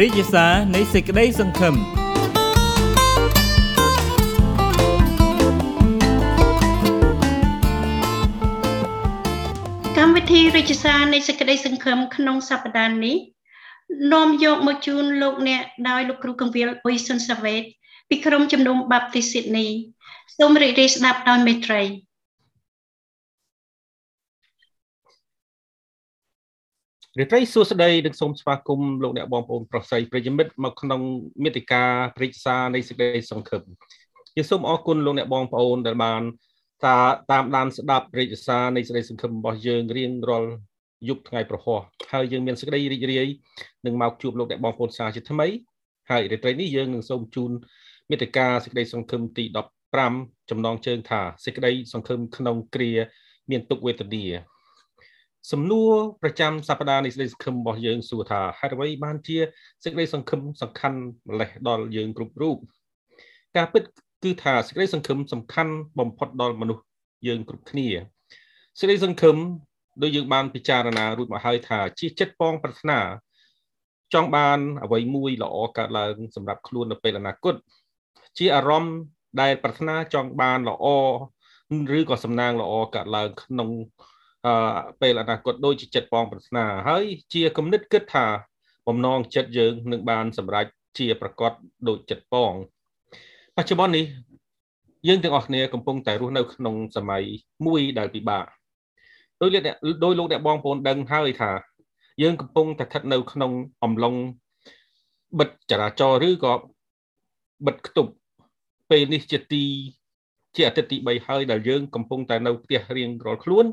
រិយសារនៃសេចក្តីសង្ឃឹម ជសារនៃសេចក្តីសង្ឃឹមក្នុងសប្តាហ៍នេះនាំយកមកជូនលោកអ្នកដោយលោកគ្រូកងវិលអ៊ុយសុនសាវេតពីក្រុមជំនុំបាប់ទីស៊ីដនីសូមរីករាយស្ដាប់ដោយមេត្រីរីត្រីសួស្តីនិងសូមស្វាគមន៍លោកអ្នកបងប្អូនប្រុសស្រីប្រិយមិត្តមកក្នុងមេតិកាព្រិក្សានៃសេចក្តីសង្ឃឹមយើងសូមអរគុណលោកអ្នកបងប្អូនដែលបាន តាតាមដានស្ដាប់ព្រិក្សានៃសេចក្តីសង្ឃឹមរបស់យើងរៀងរាល់យប់ថ្ងៃប្រហោះហើយយើងមានសេចក្តីរីករាយនឹងមកជួបលោកអ្នកបងប្អូនសាជាថ្មីហើយរីត្រីនេះយើងនឹងសូមជូនមេតិកាសេចក្តីសង្ឃឹមទី15ចំណងជើងថាសេចក្តីសង្ឃឹមក្នុងគ្រាមានទុកវេទនាសំណួរប្រចាំសប្តាហ៍នៃសេចក្តីសង្ឃឹមរបស់យើងសួរថាហេតុអ្វីបានជាសេចក្តីសង្ឃឹមសំខាន់ម្លេះដល់យើងគ្រប់រូបការពិត គឺថាសេចក្តីសង្ឃឹមសំខាន់បំផុតដល់មនុស្សយើងគ្រប់គ្នាសេចក្តីសង្ឃឹមដោយយើងបានពិចារណារួចមកហើយថាជាចិត្តបងប្រាថ្នាចង់បានអ្វីមួយល្អកើតឡើងសម្រាប់ខ្លួននៅពេលអនាគតជាអារម្មណ៍ដែលប្រាថ្នាចង់បានល្អឬក៏សំណាងល្អកើតឡើងក្នុងអឺពេលអនាគតដូចជាចិត្តបងប្រាថ្នាហើយជាគំនិតគិតថាបំណងចិត្តយើងនឹងបានសម្រេចជាប្រកបដូចចិត្តបង បច្ចុប្បន្ននេះយើងទាំងអស់គ្នាកំពុងតែរស់នៅក្នុងសម័យមួយដែលពិបាកដោយលោកអ្នកដោយលោកអ្នកបងប្អូនដឹងហើយថា យើងកំពុងតែស្ថិតនៅក្នុងអំឡុងបិទចរាចរណ៍ឬក៏បិទគប់ពេលនេះជាទីជាអាទិត្យទី3ហើយដែលយើងកំពុងតែនៅផ្ទះរៀងរាល់ខ្លួន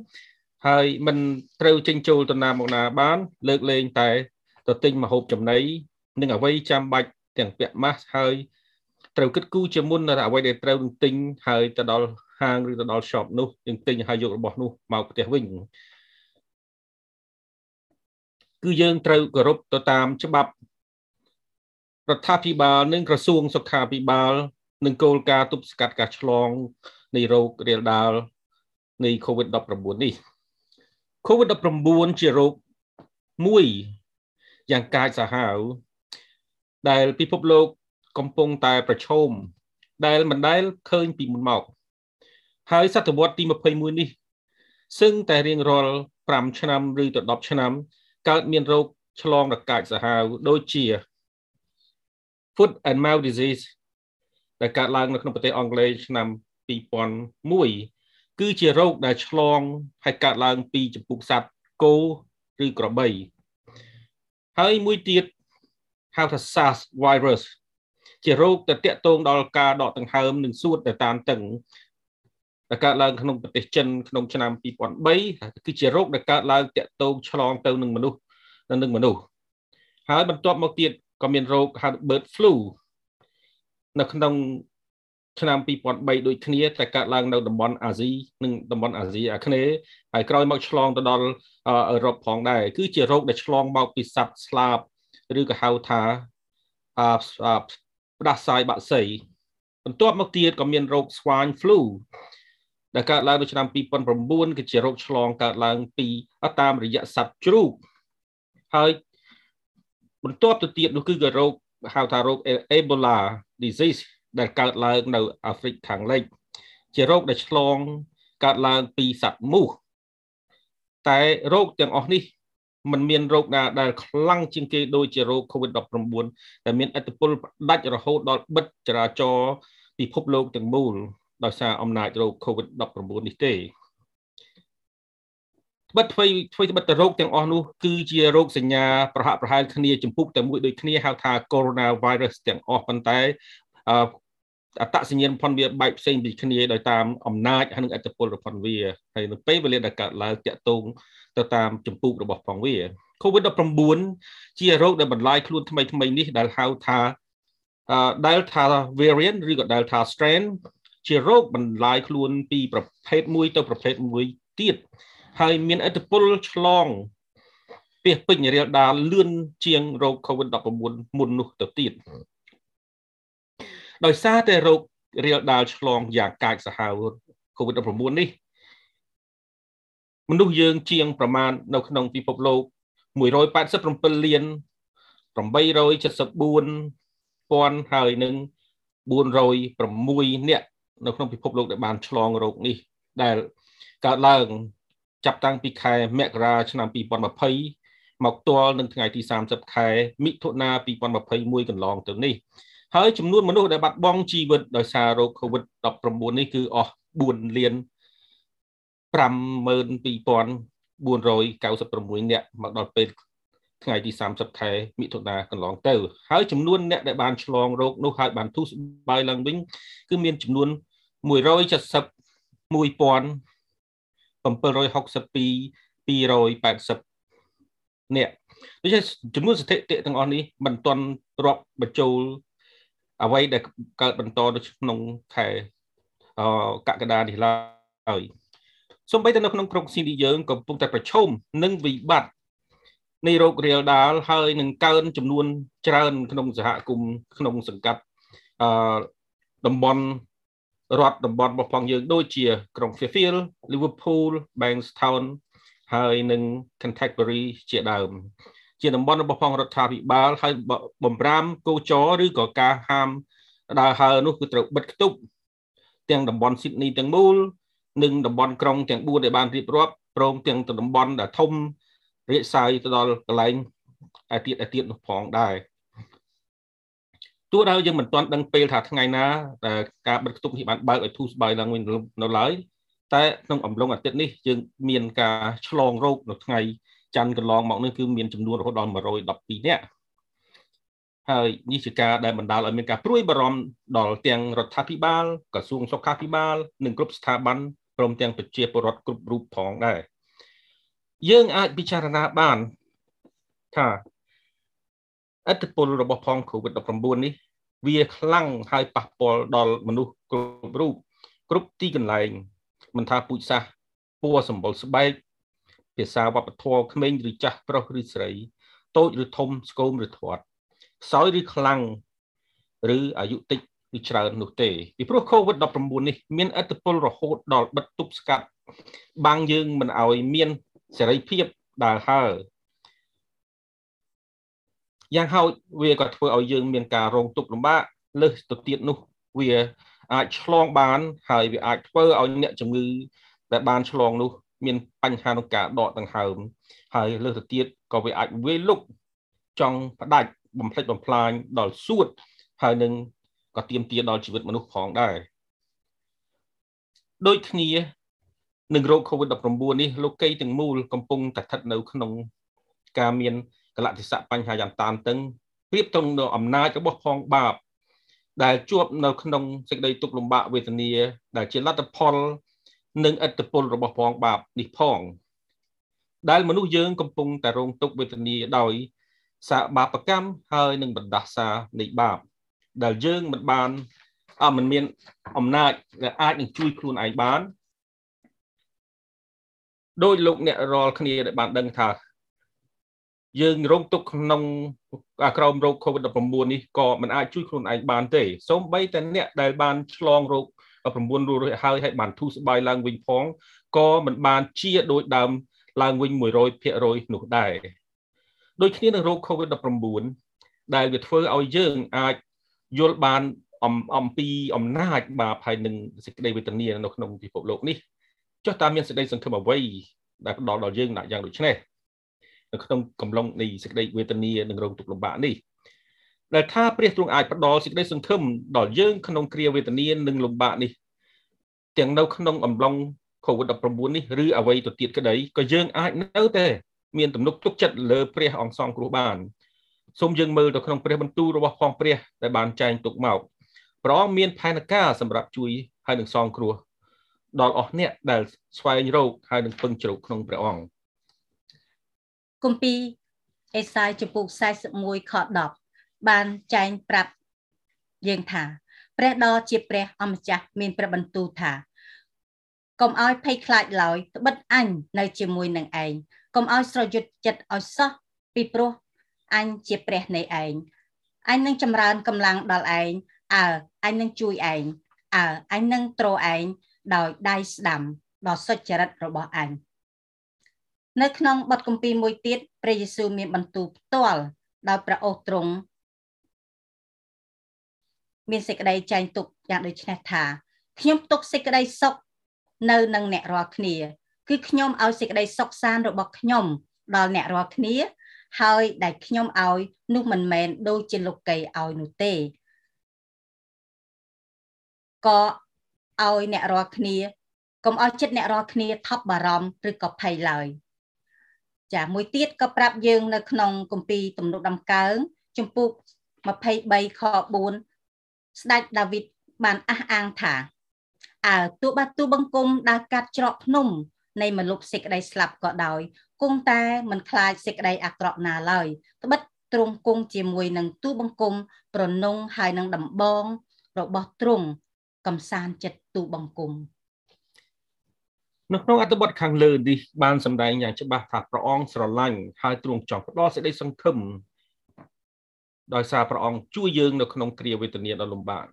ហើយមិនត្រូវចេញចូលទៅណាមកណាបាន លើកលែងតែទៅទិញម្ហូបចំណីនិងអ្វីចាំបាច់ទាំងពាក់ម៉ាស់ហើយ ត្រូវគិតគូរជាមុននៅអ្វីដែលត្រូវនឹងទិញហើយទៅដល់ហាងឬទៅដល់ shop នោះយើងទិញហើយយករបស់នោះមកផ្ទះវិញគឺយើងត្រូវគោរពទៅតាមច្បាប់រដ្ឋាភិបាលនិងក្រសួងសុខាភិបាលនិងគោលការណ៍ទប់ស្កាត់ការឆ្លងនៃโรគរាលដាលនៃ COVID-19 នេះ COVID-19 ជាโรគមួយយ៉ាងកាចសាហាវដែលពិភពលោក កំពុងតែប្រឈមដែលមិនដែលឃើញពីមុនមក ហើយសតវត្សទី21នេះសឹងតែរៀងរាល់5ឆ្នាំឬទៅ10ឆ្នាំ កើតមានរោគឆ្លងរកាចសាហាវដូចជា foot and mouth disease ដែលកើតឡើងនៅក្នុងប្រទេសអង់គ្លេសឆ្នាំ2001គឺជារោគដែលឆ្លងហើយកើតឡើងពីចំពុកសត្វគោឬក្របីហើយមួយទៀតហៅថា SARS virus ជារោគទៅតាក់ទងដល់ការដកដង្ហើមនិងសួតទៅតាមតឹងដែលកើតឡើងក្នុងប្រទេសចិនក្នុងឆ្នាំ2003គឺជារោគដែលកើតឡើងតាក់ទងឆ្លងទៅនឹងមនុស្សនឹងមនុស្សហើយបន្ទាប់មកទៀតក៏មានរោគហៅ bird flu នៅក្នុងឆ្នាំ2003ដូចគ្នាតែកើតឡើងនៅតំបន់អាស៊ីនិងតំបន់អាស៊ីអាគ្នេយ៍ហើយក្រោយមកឆ្លងទៅដល់អឺរ៉ុបផងដែរគឺជារោគដែលឆ្លងមកពីសត្វស្លាបឬក៏ហៅថា ផ្ដាសាយបាក់សីបន្ទាប់មកទៀតក៏មានរោគស្វាញ flu ដែលកើតឡើងនៅឆ្នាំ2009គឺជារោគឆ្លងកើតឡើងពីតាមរយៈសត្វជ្រូកហើយបន្ទាប់ទៅទៀតនោះគឺក៏រោគហៅថារោគ Ebola disease ដែលកើតឡើងនៅអាហ្វ្រិកខាងលិចជារោគដែលឆ្លងកើតឡើងពីសត្វមូសតែរោគទាំងអស់នេះ มันមានរោគណាដែលខ្លាំងជាងគេដូចជារោគ COVID-19 ដែលមានឥទ្ធិពលផ្ដាច់រហូតដល់បិទចរាចរណ៍ពិភពលោកទាំងមូលដោយសារអំណាចរោគ COVID-19 នេះទេត្បិតធ្វើធ្វើត្បិតតែរោគទាំងអស់នោះគឺជារោគសញ្ញាប្រហាក់ប្រហែលគ្នាចម្ពុះតែមួយដូចគ្នាហៅថា coronavirus ទាំងអស់ប៉ុន្តែ អត្តសញ្ញាណផុនវាបែកផ្សេងពីគ្នាដោយតាមអំណាចហើយនឹងអត្តពលរបស់វាហើយនៅពេលវេលាដែលកើតឡើងតាក់ទងទៅតាមចម្ពោះរបស់ផងវា COVID-19 ជារោគដែលបន្លាយខ្លួនថ្មីថ្មីនេះដែលហៅថា Delta variant ឬក៏ Delta strain ជារោគបន្លាយខ្លួនពីប្រភេទមួយទៅប្រភេទមួយទៀតហើយមានឥទ្ធិពលឆ្លងពាសពេញរាលដាលលឿនជាងរោគ COVID-19 មុននោះទៅទៀត ដោយសារតែរោគរាលដាលឆ្លងយ៉ាងកាចសាហាវ COVID-19 នេះមនុស្សយើងជាងប្រមាណនៅក្នុងពិភពលោក187លាន874ពាន់ហើយនឹង406នាក់នៅក្នុងពិភពលោកដែលបានឆ្លងរោគនេះ ដែលកើតឡើងចាប់តាំងពីខែមករាឆ្នាំ2020មកទល់នឹងថ្ងៃទី30ខែមិថុនា2021កន្លងទៅនេះ ហើយចំនួនមនុស្សដែលបាត់បង់ជីវិតដោយសាររោគ COVID-19 នេះគឺអស់4លាន52496នាក់មកដល់ពេលថ្ងៃទី30ខែមិថុនាកន្លងទៅហើយចំនួនអ្នកដែលបានឆ្លងរោគនោះហើយបានទូស្បាយឡើងវិញគឺមានចំនួន171,762,280អ្នកដូច្នេះចំនួនស្ថិតិទាំងអស់នេះមិនទាន់រាប់បញ្ចូល អ្វីដែលកើតបន្តនៅក្នុងខែកក្កដានេះឡើយសូម្បីតែនៅក្នុងក្រុងស៊ីនីយើងកំពុងតែប្រឈមនឹងវិបត្តិនៃโรគរាលដាលហើយនឹងកើនចំនួនច្រើនក្នុងសហគមន៍ក្នុងសង្កាត់អឺតំបន់រដ្ឋតំបន់របស់ផងយើងដូចជាក្រុង Fairfield Liverpool Bankstown ហើយនិង Canterbury ជាដើម ជាតំបន់របស់ផងរដ្ឋាភិបាលហើយបំរាមគោចរឬក៏ការហាមដើរហើរនោះគឺត្រូវបិទគប់ទាំងតំបន់ Sydney ទាំងមូលនិងតំបន់ក្រុងទាំង4ដែលបានរៀបរាប់ព្រមទាំងតំបន់ដែលធំរាកសាយទៅដល់កន្លែងឯទៀតឯទៀតនោះផងដែរទោះដោយយើងមិនទាន់ដឹងពេលថាថ្ងៃណាដែលការបិទគប់នេះបានបើកឲ្យធូរស្បើយឡើងវិញនៅឡើយតែក្នុងអំឡុងអាទិត្យនេះយើងមានការឆ្លងរោគនៅថ្ងៃ ច័ន្ទកន្លងមកនេះគឺមានចំនួនរហូតដល់112នាក់ហើយនេះជាការដែលបណ្ដាលឲ្យមានការព្រួយបារម្ភដល់ទាំងរដ្ឋាភិបាលក្រសួងសុខាភិបាលនិងគ្រប់ស្ថាប័នព្រមទាំងប្រជាពលរដ្ឋគ្រប់រូបផងដែរយើងអាចពិចារណាបានថាអត្តពលរបស់ផង COVID-19 នេះវាខ្លាំងហើយប៉ះពាល់ដល់មនុស្សគ្រប់រូបគ្រប់ទីកន្លែងមិនថាពូជសាសន៍ពណ៌សម្បុរស្បែក ភាសាវប្បធម៌ក្មេងឬចាស់ប្រុសឬស្រីតូចឬធំស្គមឬធាត់ខ្សោយឬខ្លាំងឬអាយុតិចឬច្រើននោះទេពីព្រោះ COVID-19 នេះមានឥទ្ធិពលរហូតដល់បិទទប់ស្កាត់បាំងយើងមិនឲ្យមានសេរីភាពដើរហើរយ៉ាងហោចវាក៏ធ្វើឲ្យយើងមានការរងទុក្ខលំបាកលើសទៅទៀតនោះវាអាចឆ្លងបាន ហើយវាអាចធ្វើឲ្យអ្នកជំងឺដែលបានឆ្លងនោះ មានបញ្ហាក្នុងការដកដង្ហើមហើយលើសទៅទៀតក៏វាអាចវាយលុកចង់ផ្ដាច់បំផ្លិចបំផ្លាញដល់សួតហើយនឹងក៏ទាមទារដល់ជីវិតមនុស្សផងដែរដូចគ្នានឹងโรគ COVID-19 នេះលោកីទាំងមូលកំពុងតែស្ថិតនៅក្នុងការមានកលៈទេសៈបញ្ហាយ៉ាងតានតឹងប្រៀបទៅនឹងអំណាចរបស់ផងបាបដែលជួបនៅក្នុងសេចក្តីទុក្ខលំបាកវេទនាដែលជាលទ្ធផល និងឥទ្ធិពលរបស់ផងបាបនេះផង ដែលមនុស្សយើងកំពុងតែរងទុក្ខវេទនាដោយសារបាបកម្មហើយនឹងបណ្ដាសានៃបាប ដែលយើងមិនបានអមិនមានអំណាចដែលអាចនឹងជួយខ្លួនឯងបានដោយលោកអ្នករាល់គ្នាដែលបានដឹងថាយើងរងទុក្ខក្នុងក្រោមរោគ COVID-19 នេះក៏មិនអាចជួយខ្លួនឯងបានទេសូម្បីតែអ្នកដែលបានឆ្លងរោគ 9រួចហើយហើយបានធូរស្បើយឡើងវិញផងក៏មិនបានជាដោយដើមឡើងវិញ100%នោះដែរដូចគ្នានឹងរោគ COVID-19 ដែលវាធ្វើឲ្យយើងអាចយល់បានអំអំពីអំណាចបាបហើយនឹងសេចក្តីវេទនានៅក្នុងពិភពលោកនេះចុះតើមានសេចក្តីសង្ឃឹមអ្វីដែលផ្ដល់ដល់យើងដាក់យ៉ាងដូចនេះនៅក្នុងកំឡុងនៃសេចក្តីវេទនានិងរងទុក្ខលំបាកនេះ ដែលថាព្រះទ្រង់អាចផ្ដល់សេចក្តីសង្ឃឹមដល់យើងក្នុងគ្រាវេទនានិងលំបាកនេះទាំងនៅក្នុងអំឡុង COVID-19 នេះឬអ្វីទៅទៀតក្តីក៏យើងអាចនៅតែមានទំនុកទុកចិត្តលើព្រះអង្គសង្គ្រោះបានសូមយើងមើលទៅក្នុងព្រះបន្ទូលរបស់ផងព្រះដែលបានចែងទុកមកព្រះអង្គមានផែនការសម្រាប់ជួយហើយនឹងសង្គ្រោះដល់អស់អ្នកដែលស្វែងរកហើយនឹងពឹងជ្រកក្នុងព្រះអង្គគម្ពីរអេសាយចំពុក41ខ10 បានចែងប្រាប់យើងថា ព្រះដ៏ជាព្រះអម្ចាស់មានព្រះបន្ទូលថាកុំឲ្យភ័យខ្លាចឡើយត្បិតអញនៅជាមួយនឹងឯងកុំឲ្យស្រយុតចិត្តឲ្យសោះពីព្រោះអញជាព្រះនៃឯងអញនឹងចម្រើនកម្លាំងដល់ឯងអើអញនឹងជួយឯងអើអញនឹងទ្រឯងដោយដៃស្ដាំដ៏សុចរិតរបស់អញនៅក្នុងបទគម្ពីរមួយទៀតព្រះយេស៊ូវមានបន្ទូលផ្ទាល់ដោយព្រះអូស្ទ្រង់ មានសេចក្តីចែងទុកយ៉ាងដូចនេះថាខ្ញុំទុកសេចក្តីសុខនៅនឹងអ្នករាល់គ្នា គឺខ្ញុំឲ្យសេចក្តីសុខសាន្តរបស់ខ្ញុំដល់អ្នករាល់គ្នា ហើយដែលខ្ញុំឲ្យនោះមិនមែនដូចជាលោកីឲ្យនោះទេក៏ឲ្យអ្នករាល់គ្នាកុំឲ្យចិត្តអ្នករាល់គ្នាថប់បារម្ភឬក៏ភ័យឡើយចាមួយទៀតក៏ប្រាប់យើងនៅក្នុងគម្ពីរទំនុកដំកើងជំពូក23ខ4 ស្ដេចដាវីតបានអះអាងថាអើទោះបាទូបង្គំដើរកាត់ច្រកភ្នំនៃមលុបសេចក្តីស្លាប់ក៏ដោយគង់តែមិនខ្លាចសេចក្តីអាក្រក់ណាឡើយត្បិតទ្រង់គង់ជាមួយនឹងទូបង្គំប្រនងហើយនឹងដំបង របស់ទ្រង់កំសាន្តចិត្តទូបង្គំនៅក្នុងអត្ថបទខាងលើនេះបានសម្ដែងយ៉ាងច្បាស់ថាព្រះអង្គស្រឡាញ់ហើយទ្រង់ចង់ផ្ដល់សេចក្តីសង្ឃឹម ដោយសារព្រះអង្គជួយយើងនៅក្នុងគ្រាវេទនាដ៏លំបាក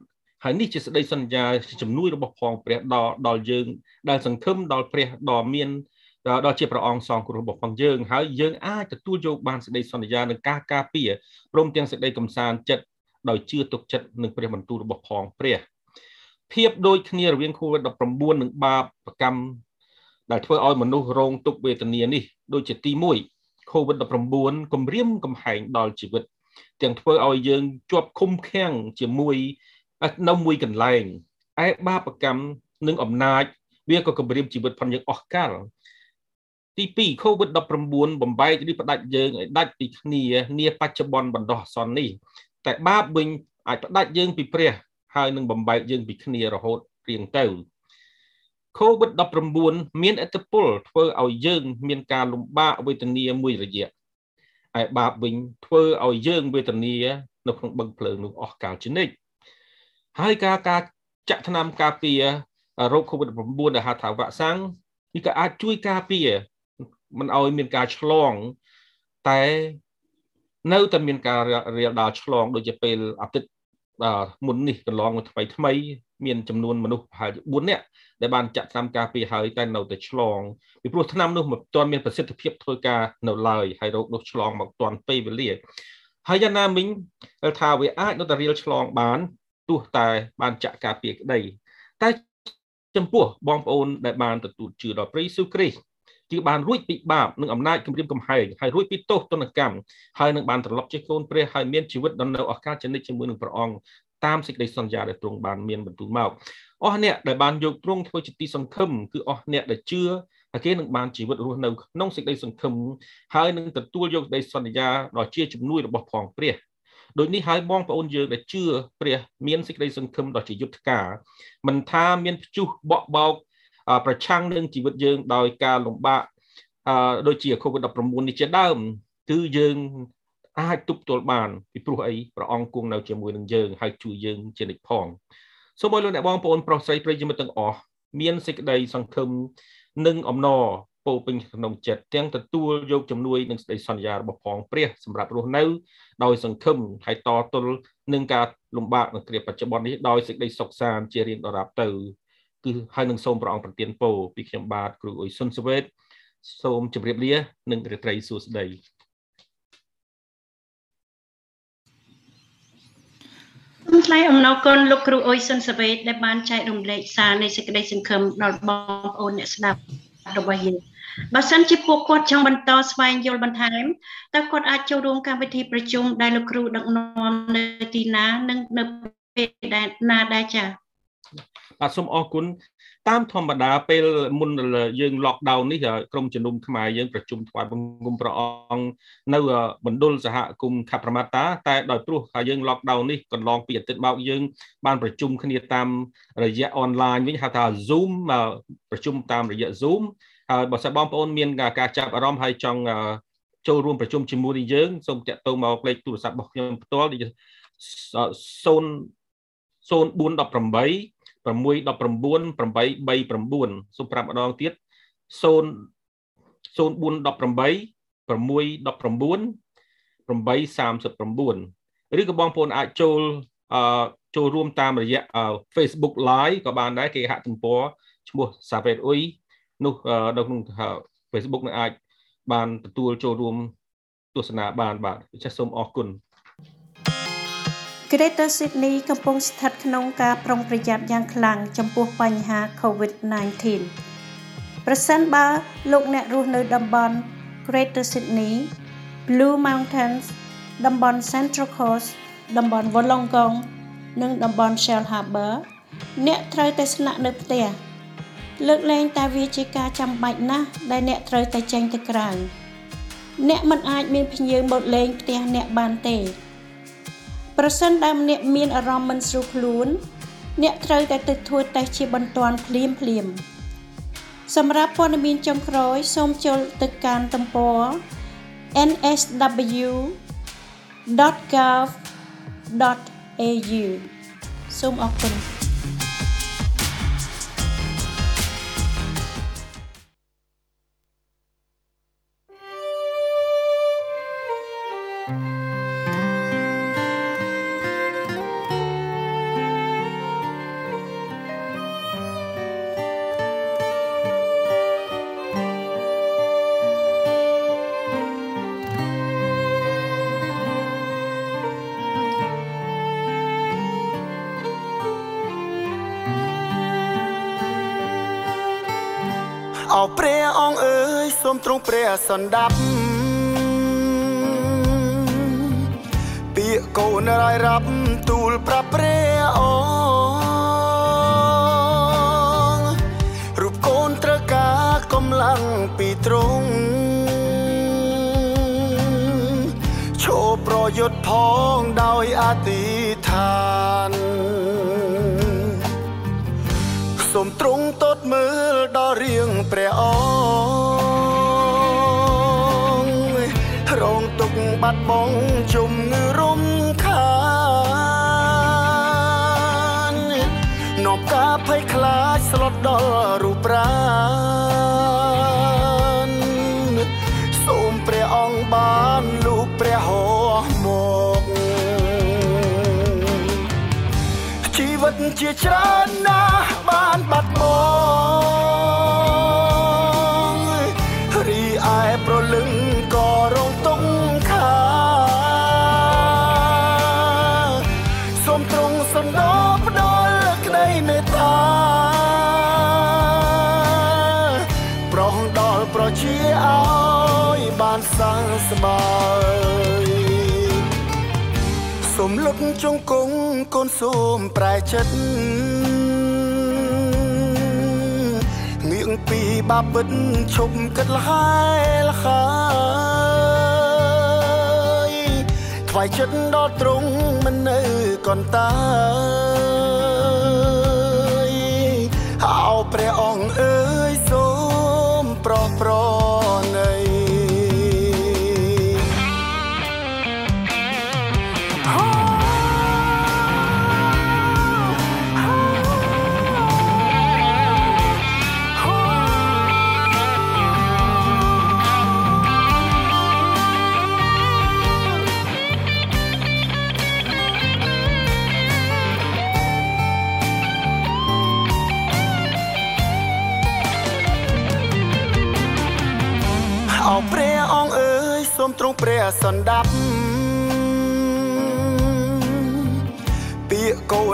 ហើយនេះជាសេចក្តីសន្យាជំនួយរបស់ផងព្រះដល់ដល់យើង ដែលសង្ឃឹមដល់ព្រះដ៏មានដល់ជាព្រះអង្គសងគ្រោះរបស់ផងយើងហើយយើងអាចទទួលយកបានសេចក្តីសន្យានឹងការការពារព្រមទាំងសេចក្តីកំសាន្តចិត្តដោយជឿទុកចិត្តនឹងព្រះបន្ទូលរបស់ផងព្រះភាពដូចគ្នារវាង COVID-19 និងបាបកម្មដែលធ្វើឲ្យមនុស្សរងទុក្ខវេទនានេះដូចជាទី1 COVID-19 គំរាមកំហែងដល់ជីវិត ទាំងធ្វើឲ្យយើងជាប់ឃុំឃាំងជាមួយនៅមួយកន្លែងឯបាបកម្មនិងអំណាច វាក៏គំរាមជីវិតផងយើងអស់កលទី2 COVID-19 បំបែកឬផ្ដាច់យើងឲ្យដាច់ពីគ្នានាបច្ចុប្បន្នបណ្ដោះអាសន្ននេះតែបាបវិញអាចផ្ដាច់យើងពីព្រះហើយនឹងបំបែកយើងពីគ្នារហូតរៀងទៅ COVID-19 មានឥទ្ធិពលធ្វើឲ្យយើង មានការលំបាកវេទនាមួយរយៈ ឯបាបវិញធ្វើឲ្យយើងវេទនានៅក្នុងបឹងភ្លើងនោះអស់កលជានិច្ចហើយការការចាក់ថ្នាំការពាររោគ COVID-19 ដែលហៅថាវ៉ាក់សាំងនេះក៏អាចជួយការពារមិនឲ្យមានការឆ្លង តែនៅតែមានការរាលដាលឆ្លងដូចជាពេលអាទិត្យមុននេះកន្លងថ្មីថ្មី មានចំនួនមនុស្សប្រហែលជា4នាក់ដែលបានចាក់ថ្នាំការពារហើយតែនៅតែឆ្លងពីព្រោះថ្នាំនោះមិនទាន់មានប្រសិទ្ធភាពធ្វើការនៅឡើយហើយរោគនោះឆ្លងមកទាន់ពេលវេលាហើយយ៉ាងណាមិញថាវាអាចនៅតែរៀលឆ្លងបានទោះតែបានចាក់ការពារក្តីតែចំពោះបងប្អូនដែលបានទទួលជឿដល់ព្រះយេស៊ូវគ្រីស្ទគឺបានរួចពីបាបនិងអំណាចគំរាមកំហែងហើយរួចពីទោសទណ្ឌកម្មហើយនឹងបានត្រឡប់ជាកូនព្រះហើយមានជីវិតដ៏នៅឱកាសចនិចជាមួយនឹងព្រះអង្គ តាមសេចក្តីសន្យាដែលទ្រង់បានមានបន្ទូលមកអស់អ្នកដែលបានយកទ្រង់ធ្វើជាទីសង្ឃឹមគឺអស់អ្នកដែលជឿហើយគេនឹងបានជីវិតរស់នៅក្នុងសេចក្តីសង្ឃឹមហើយនឹងទទួលយកសេចក្តីសន្យាដ៏ជាជំនួយរបស់ផងព្រះដូចនេះហើយបងប្អូនយើងដែលជឿព្រះមានសេចក្តីសង្ឃឹមដ៏ជាយុទ្ធការមិនថាមានព្យុះបក់បោកប្រឆាំងនឹងជីវិតយើងដោយការលំបាកដូចជា COVID-19 នេះជាដើមគឺយើង អាចទប់ទល់បានពីព្រោះអីព្រះអង្គគង់នៅជាមួយនឹងយើងហើយជួយយើងជានិច្ចផងសូមឲ្យលោកអ្នកបងប្អូនប្រុសស្រីប្រិយមិត្តទាំងអស់មានសេចក្តីសង្ឃឹមនិងអំណរពោពេញក្នុងចិត្តទាំងទទួលយកជំនួយនិងសេចក្តីសន្យារបស់ផងព្រះសម្រាប់រស់នៅដោយសង្ឃឹមហើយតទល់នឹងការលំបាកនៅគ្រាបច្ចុប្បន្ននេះដោយសេចក្តីសុខសាន្តជារៀងដរាបទៅគឺហើយនឹងសូមព្រះអង្គប្រទានពរពីខ្ញុំបាទគ្រូអ៊ុយសុនសវេតសូមជម្រាបលា និងរាត្រីសួស្តី សូមថ្លែងអំណរគុណលោកគ្រូអ៊ុយសុនសវេតដែលបានចែករំលែកសារនៃសេចក្តីសង្ឃឹមដល់បងប្អូនអ្នកស្ដាប់របស់យើងបើសិនជាពួកគាត់ចង់បន្តស្វែងយល់បន្ថែមតើគាត់អាចចូលរួមកម្មវិធីប្រជុំដែលលោកគ្រូដឹកនាំនៅទីណានិងនៅពេលណាដែរចា៎បាទសូមអរគុណ តាមធម្មតាពេលមុនយើង lockdown នេះក្រុមជំនុំខ្មែរយើងប្រជុំថ្វាយបង្គំព្រះអង្គនៅមណ្ឌលសហគមន៍ខប្រមាតាតែដោយព្រោះថាយើង lockdown នេះកន្លងពីអាទិត្យមកយើង បានប្រជុំគ្នាតាមរយៈ online វិញហៅថា Zoom ប្រជុំតាមរយៈ Zoom ហើយបើសិនបងប្អូនមានការចាប់អារម្មណ៍ហើយចង់ចូលរួមប្រជុំជាមួយនឹងយើងសូមតាក់ទងមកលេខទូរស័ព្ទរបស់ខ្ញុំផ្ទាល់0 0418 619 839សូមប្រាប់ម្ដងទៀត0 0418 619 839ឬក៏បងប្អូនអាចចូលអឺចូលរួមតាមរយៈ Facebook Live ក៏បានដែរគេហទំព័រឈ្មោះ Savet Ui នោះនៅក្នុង Facebook នឹងអាចបានទទួលចូលរួមទស្សនាបានបាទចាសសូមអរគុណ Greater Sydney កំពុងស្ថិតក្នុងការប្រុងប្រយ័ត្នយ៉ាងខ្លាំងចំពោះបញ្ហា COVID-19 ប្រសិនបើលោកអ្នករស់នៅតំបន់ Greater Sydney, Blue Mountains តំបន់ Central Coast តំបន់ Wollongong និងតំបន់ Shell Harbour អ្នកត្រូវតែស្នាក់នៅផ្ទះលើកលែងតែវាជាការចាំបាច់ណាស់ដែលអ្នកត្រូវតែចេញទៅក្រៅអ្នកមិនអាចមានភ្ញៀវមកលេងផ្ទះអ្នកបានទេ ប្រសិនបើអ្នកមានអារម្មណ៍មិនស្រួលខ្លួន អ្នកត្រូវតែទៅធ្វើតេស្តជាបន្ទាន់ភ្លាមភ្លាមសម្រាប់ព័ត៌មានចុងក្រោយសូមចូលទៅកាន់ទំព័រ nsw.gov.au សូមអរគុណ ទ្រង់ព្រះសន្តាប់ពាក្យកូនរាយរាប់ទូលប្រាប់ព្រះអង្គរូបកូនត្រូវការកម្លាំងពីទ្រង់ឈោប្រយុទ្ធផងដោយអធិដ្ឋានសូមទ្រង់តតមើលដល់រៀងព្រះអង្គ បាត់បង់ជំងឺរំខាននាំការភ័យខ្លាចស្លុតដល់រូបប្រាណសូមព្រះអង្គបានលូកព្រះហស្ថមកជីវិតជាច្រើនណាស់បានបាត់បង់ មលុតជង្គង់កូនសូមប្រែចិត្តងៀងពីបាពិតឈប់គិតលហើយលហើយថ្វាយចិត្តដល់ទ្រង់មិននៅកន្តាយអោព្រះអង្គអើយសូមប្រោះប្រ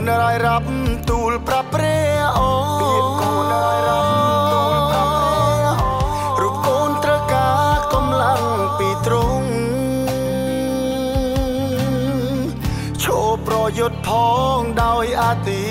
នរាយរាប់ទូលប្រាប់ព្រះអង្គពាក្យកូនរាយរាប់ទូលប្រាប់ព្រះអង្គរូបកូនត្រូវការកម្លាំងពីទ្រង់ឈោប្រយុទ្ធផងដោយអធិ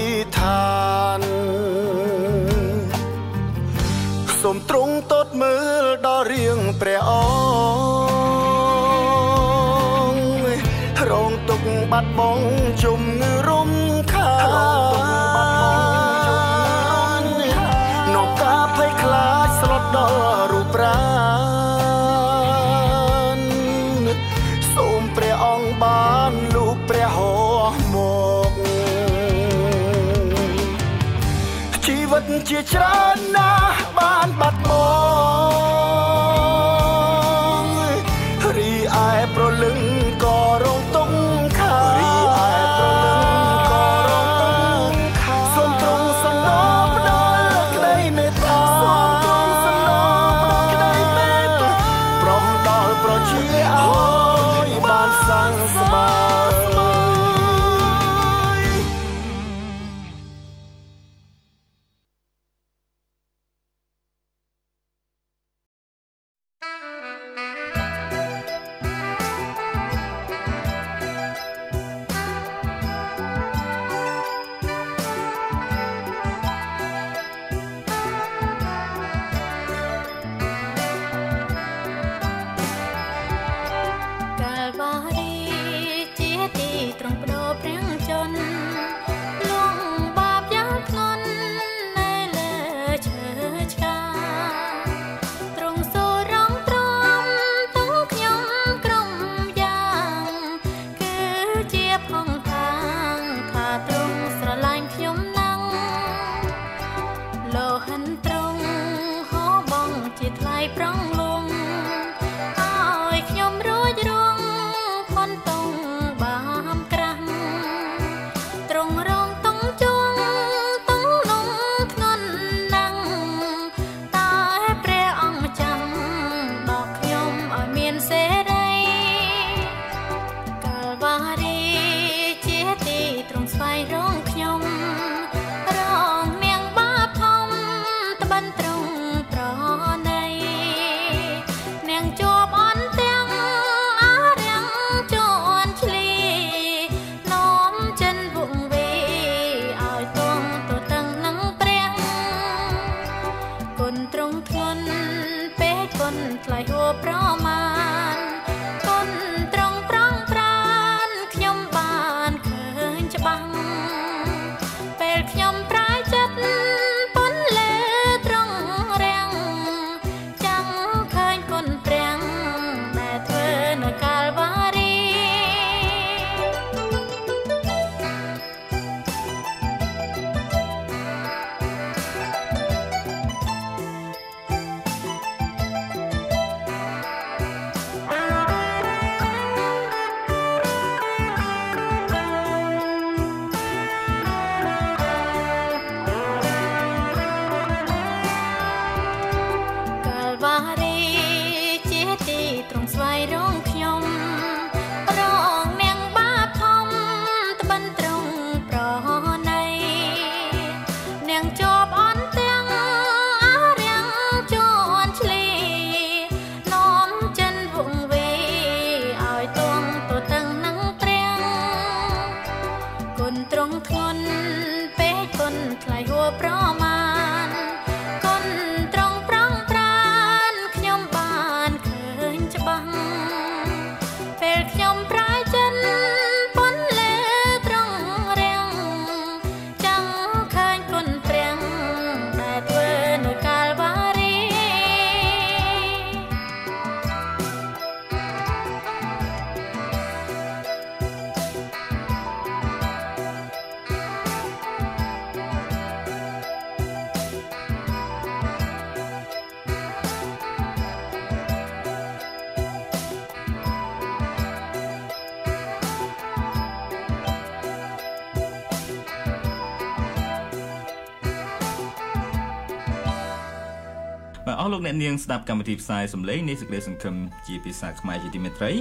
នកនាងស្ដាប់កម្មវិធីផ្សាយសម្លេងនៃសេចក្តីសង្ឃឹមជាភាសាខ្មែរជាទីមេត្រី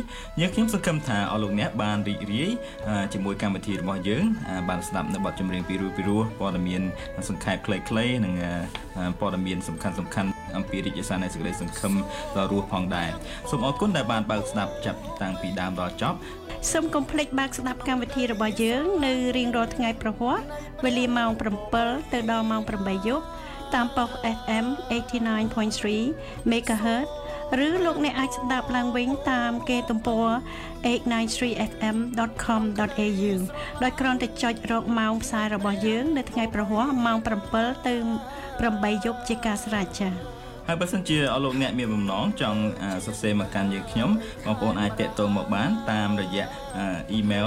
យើងខ្ញុំសង្ឃឹមថាអស់លោកអ្នកបានរីករាយអឺជាមួយកម្មវិធីរបស់យើងអឺបានស្ដាប់នៅបទចម្រៀងពីរោះពីរោះព័ត៌មានសង្ខេបខ្លីៗនិងអឺព័ត៌មានសំខាន់សំខាន់អំពីរាជសារនៃសេចក្តីសង្ឃឹមដល់រស់ផងដែរសូមអរគុណដែលបានបើកស្ដាប់ចាប់តាំងពីដើមដល់ចប់សូមកុំភ្លេចបើកស្ដាប់កម្មវិធីរបស់យើង នៅរៀងរាល់ថ្ងៃប្រហ័សវេលាម៉ោង7ទៅដល់ម៉ោង8យប់ តាមប៉ុស FM 89.3 MHz ឬលោកអ្នកអាចស្ដាប់ឡើងវិញតាមគេទំព័រ 893fm.com.au ដោយគ្រាន់តែចុចរកម៉ោងផ្សាយរបស់យើងនៅថ្ងៃប្រហ័សម៉ោង7ទៅ8យប់ជាការស្រេចចា៎ហើយបើសិនជាអស់លោកអ្នកមានបំណងចង់អឺសរសេរមកកាន់យើងខ្ញុំបងប្អូនអាចតាក់ទងមកបានតាមរយៈអឺអ៊ីមែល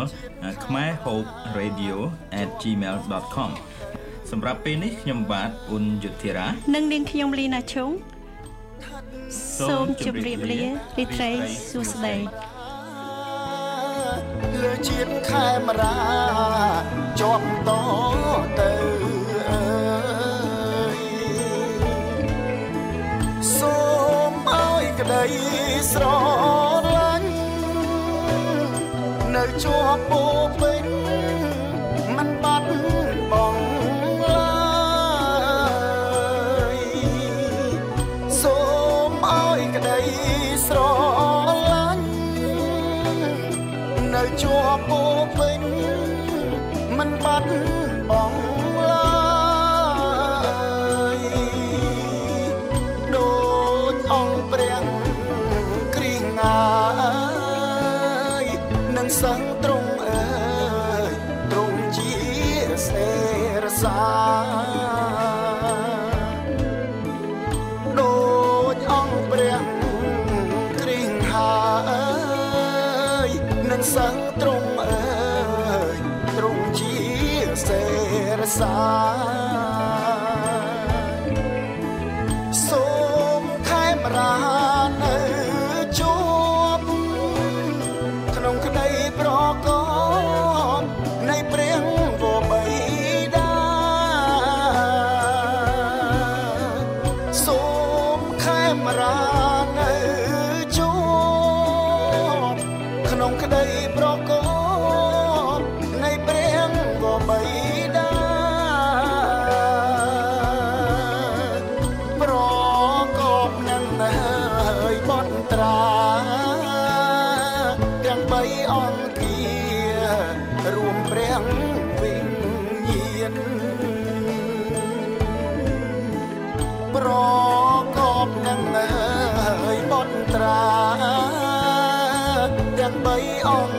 kmaehoperadio@gmail.com សម្រាប់ពេលនេះខ្ញុំបាទអ៊ុនយុធិរានិងនាងខ្ញុំលីណាឈុងសូមជម្រាបលារីត្រីសួស្តីលើជាតិខេមរាជាប់តទៅអើយសូមឲ្យក្តីស្រឡាញ់នៅជាប់ពោពេញ ơi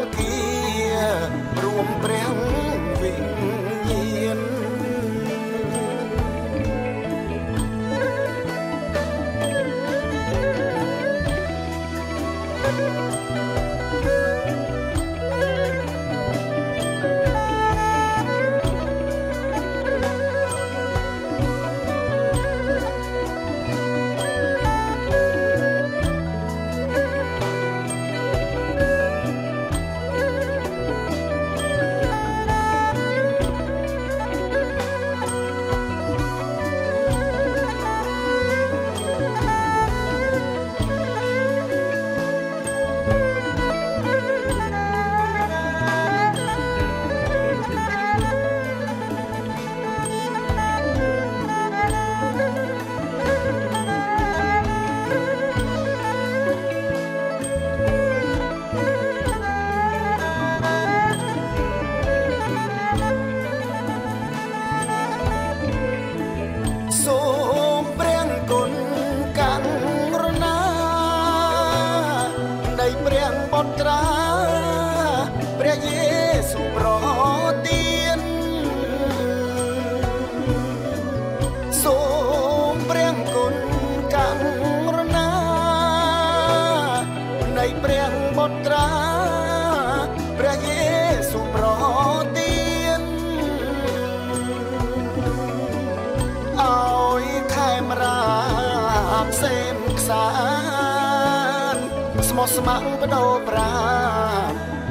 មោះស្ម័គ្របដោប្រា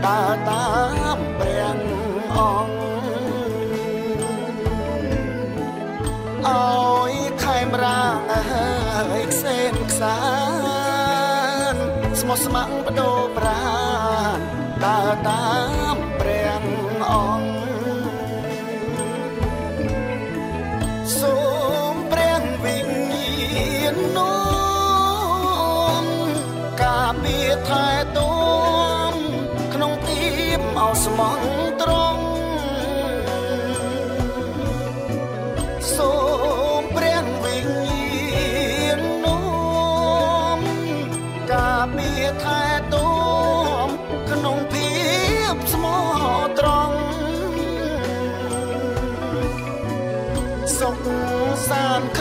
ដើរតាមព្រះអង្គអោយខែមរាហើយខ្សែនខ្សានស្មោះស្ម័គ្របដោប្រាដើរតាម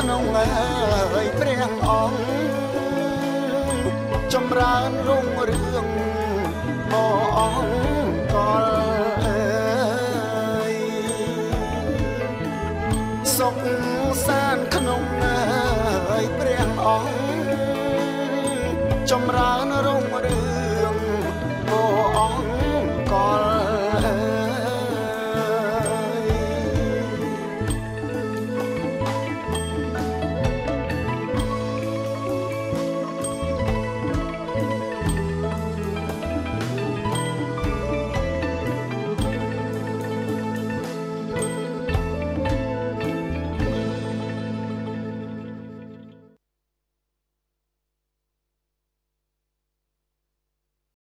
ក្នុងហើយព្រះអង្គចម្រើនរុងរឿងអអង្គកលអើយសុខសានក្នុងហើយព្រះអង្គចម្រើនរុងរឿង